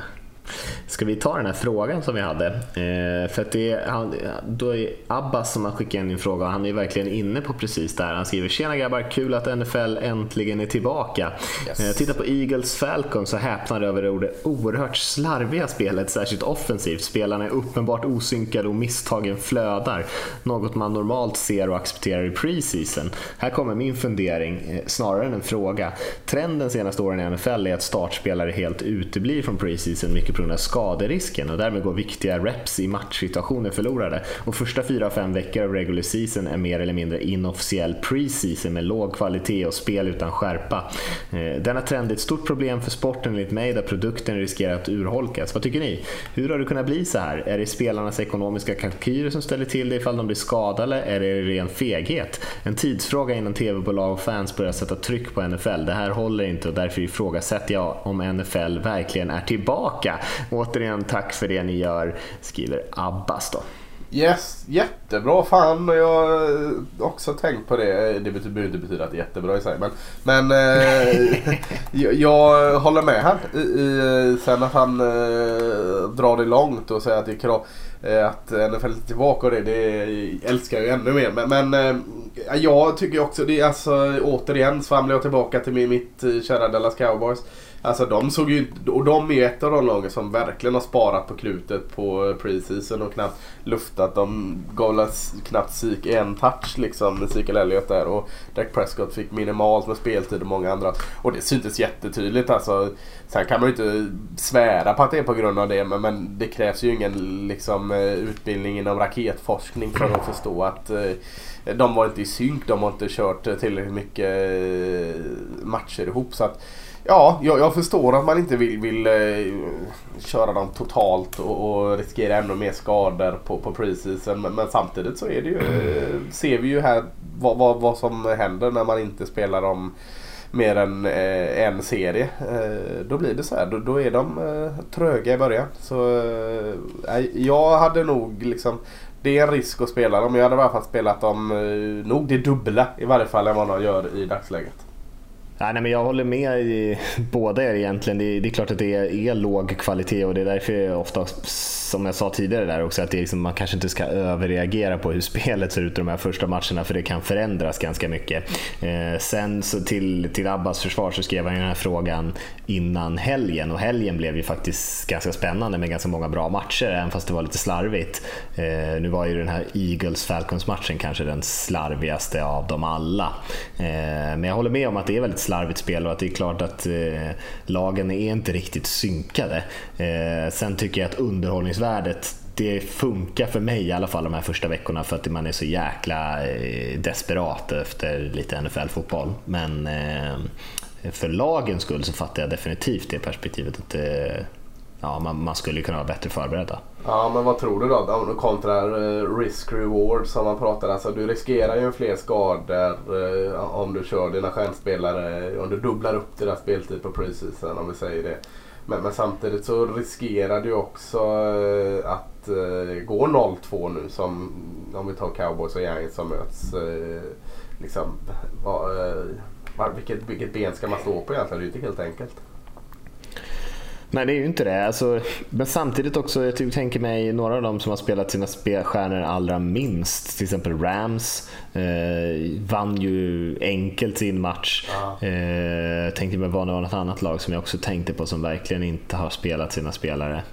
Ska vi ta den här frågan som vi hade? Eh, för att det är, han, då är Abbas som har skickat in en fråga och han är verkligen inne på precis där. Han skriver “Tjena grabbar, kul att NFL äntligen är tillbaka”. Yes. Eh, titta på Eagles Falcons så häpnar över det oerhört slarviga spelet, särskilt offensivt. Spelarna är uppenbart osynkade och misstagen flödar. Något man normalt ser och accepterar i preseason. Här kommer min fundering, eh, snarare än en fråga. Trenden senaste åren i NFL är att startspelare helt uteblir från preseason, mycket på grund av skaderisken och därmed går viktiga reps i matchsituationer förlorade. Och första 4-5 veckor av regular season är mer eller mindre inofficiell preseason med låg kvalitet och spel utan skärpa. Eh, Denna trend är ett stort problem för sporten enligt mig där produkten riskerar att urholkas. Vad tycker ni? Hur har det kunnat bli så här? Är det spelarnas ekonomiska kalkyler som ställer till det ifall de blir skadade eller är det ren feghet? En tidsfråga innan tv-bolag och fans börjar sätta tryck på NFL. Det här håller inte och därför ifrågasätter jag om NFL verkligen är tillbaka. Återigen tack för det ni gör, skriver Abbas då. Yes, jättebra. Fan, jag har också tänkt på det. Det behöver inte betyda att det är jättebra i sig. Men, men eh, jag, jag håller med här. I, i, sen att han eh, drar det långt och säger att det är krav. Eh, att NFL är tillbaka och det, det älskar jag ju ännu mer. Men, men eh, jag tycker också det är alltså återigen svamlar jag tillbaka till mitt eh, kära Dallas Cowboys. Alltså de såg ju och de är ett av de lagen som verkligen har sparat på klutet på eh, preseason och knappt luftat. De gav knappt psyk en touch liksom, Ezekiel Elliot där och Dak Prescott fick minimalt med speltid och många andra. Och det syntes jättetydligt alltså. Sen kan man ju inte svära på att det är på grund av det men, men det krävs ju ingen liksom, eh, utbildning inom raketforskning för att förstå att eh, de var inte i synk, de har inte kört eh, tillräckligt mycket matcher ihop. Så att, Ja, jag, jag, förstår att man inte vill, vill eh, köra dem totalt och, och, riskera ännu mer skador på, på preseason. Men, men samtidigt så är det ju, eh, ser vi ju här vad, vad, vad, som händer när man inte spelar dem mer än eh, en serie. Eh, då blir det så här. Då, då är de eh, tröga i början. Så eh, jag hade nog liksom det är en risk att spela dem. Jag hade i alla fall spelat dem eh, nog det dubbla i varje fall än vad de gör i dagsläget. Nej, men jag håller med i båda er egentligen. Det är, det är klart att det är, är, låg kvalitet och det är därför jag ofta, som jag sa tidigare där också, att det är liksom, man kanske inte ska överreagera på hur spelet ser ut i de här första matcherna för det kan förändras ganska mycket. Eh, sen så till, till Abbas försvar så skrev han den här frågan innan helgen och helgen blev ju faktiskt ganska spännande med ganska många bra matcher även fast det var lite slarvigt. Eh, nu var ju den här Eagles-Falcons-matchen kanske den slarvigaste av dem alla. Eh, men jag håller med om att det är väldigt slarvigt spel och att det är klart att eh, lagen är inte riktigt synkade. Eh, sen tycker jag att underhållningsvärdet det funkar för mig i alla fall de här första veckorna för att man är så jäkla eh, desperat efter lite NFL-fotboll. Men eh, för lagens skull så fattar jag definitivt det perspektivet att eh, ja, man, man skulle kunna vara bättre förberedda. Ja, men vad tror du då? Kontra eh, risk-reward som man pratar. Alltså, du riskerar ju fler skador eh, om du kör dina stjärnspelare. Om du dubblar upp deras speltid på preseason om vi säger det. Men, men samtidigt så riskerar du också eh, att gå 0-2 nu som om vi tar Cowboys och Giants som möts. liksom, va, vilket, vilket ben ska man stå på egentligen? Det är ju inte helt enkelt. Nej, det är ju inte det. Alltså, men samtidigt också, jag tänker mig några av dem som har spelat sina spelstjärnor allra minst, till exempel Rams, eh, vann ju enkelt sin match. Ah. Eh, tänkte mig vad det var något annat lag som jag också tänkte på som verkligen inte har spelat sina spelare.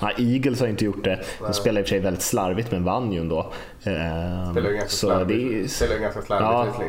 Ja, Eagles har inte gjort det. De spelar i och för sig väldigt slarvigt men vann ju ändå. Eh, spelar ganska slarvigt, det, ganska slarvigt ja,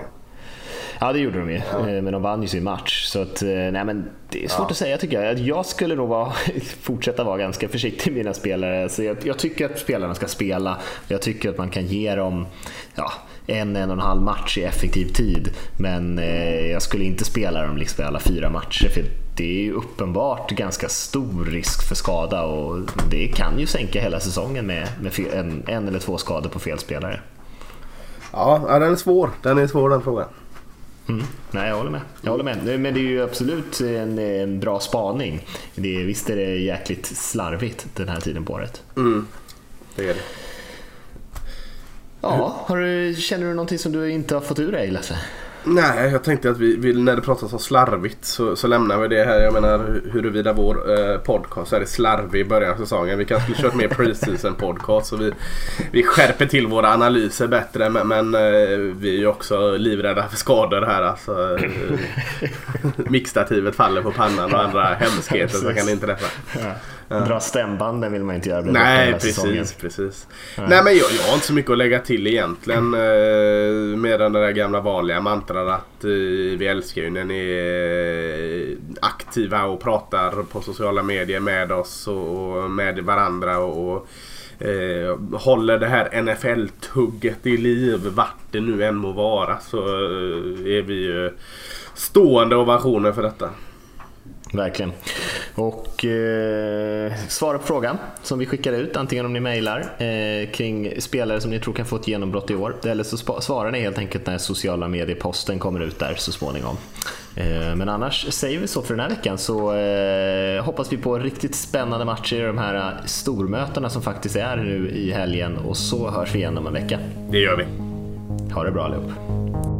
Ja det gjorde de ju, ja. Eh, men de vann ju sin match. Så att, eh, nej, men det är svårt ja. att säga tycker jag. Jag skulle nog vara, fortsätta vara ganska försiktig med mina spelare. Så jag, jag, tycker att spelarna ska spela. Jag tycker att man kan ge dem ja, en, en och en halv match i effektiv tid. Men eh, jag skulle inte spela dem liksom alla fyra matcher. För det är ju uppenbart ganska stor risk för skada och det kan ju sänka hela säsongen med, med en, en eller två skador på fel spelare. Ja, den är svår. Den är svår den frågan. Mm. Nej, jag håller med. Jag håller med. Men det är ju absolut en, en bra spaning. Det är, visst är det jäkligt slarvigt den här tiden på året. Mm. Det är det. Ja, du, känner du någonting som du inte har fått ur dig Lasse? Nej, jag tänkte att vi, vi, när det pratas om slarvigt så, så lämnar vi det här. Jag menar huruvida vår eh, podcast är slarvig i början av säsongen. Vi kanske skulle kört mer preseason podcast så vi, vi skärper till våra analyser bättre. Men, men eh, vi är ju också livrädda för skador här. Alltså, eh, mixtativet faller på pannan och andra hemskheter som kan inträffa. Ja. Dra stämbanden vill man inte göra. Nej, precis. Säsongen. precis. Nej. Nej. men jag, jag har inte så mycket att lägga till egentligen. Eh, med den där gamla vanliga mantran att eh, vi älskar ju när ni är aktiva och pratar på sociala medier med oss och, och med varandra. och, och Eh, håller det här NFL-tugget i liv vart det nu än må vara så eh, är vi ju stående ovationer för detta. Verkligen. Och eh, svara på frågan som vi skickar ut, antingen om ni mejlar eh, kring spelare som ni tror kan få ett genombrott i år, eller så svarar ni helt enkelt när sociala medieposten kommer ut där så småningom. Eh, men annars säger vi så för den här veckan så eh, hoppas vi på riktigt spännande matcher i de här stormötena som faktiskt är nu i helgen och så hörs vi igen om en vecka. Det gör vi. Ha det bra allihop.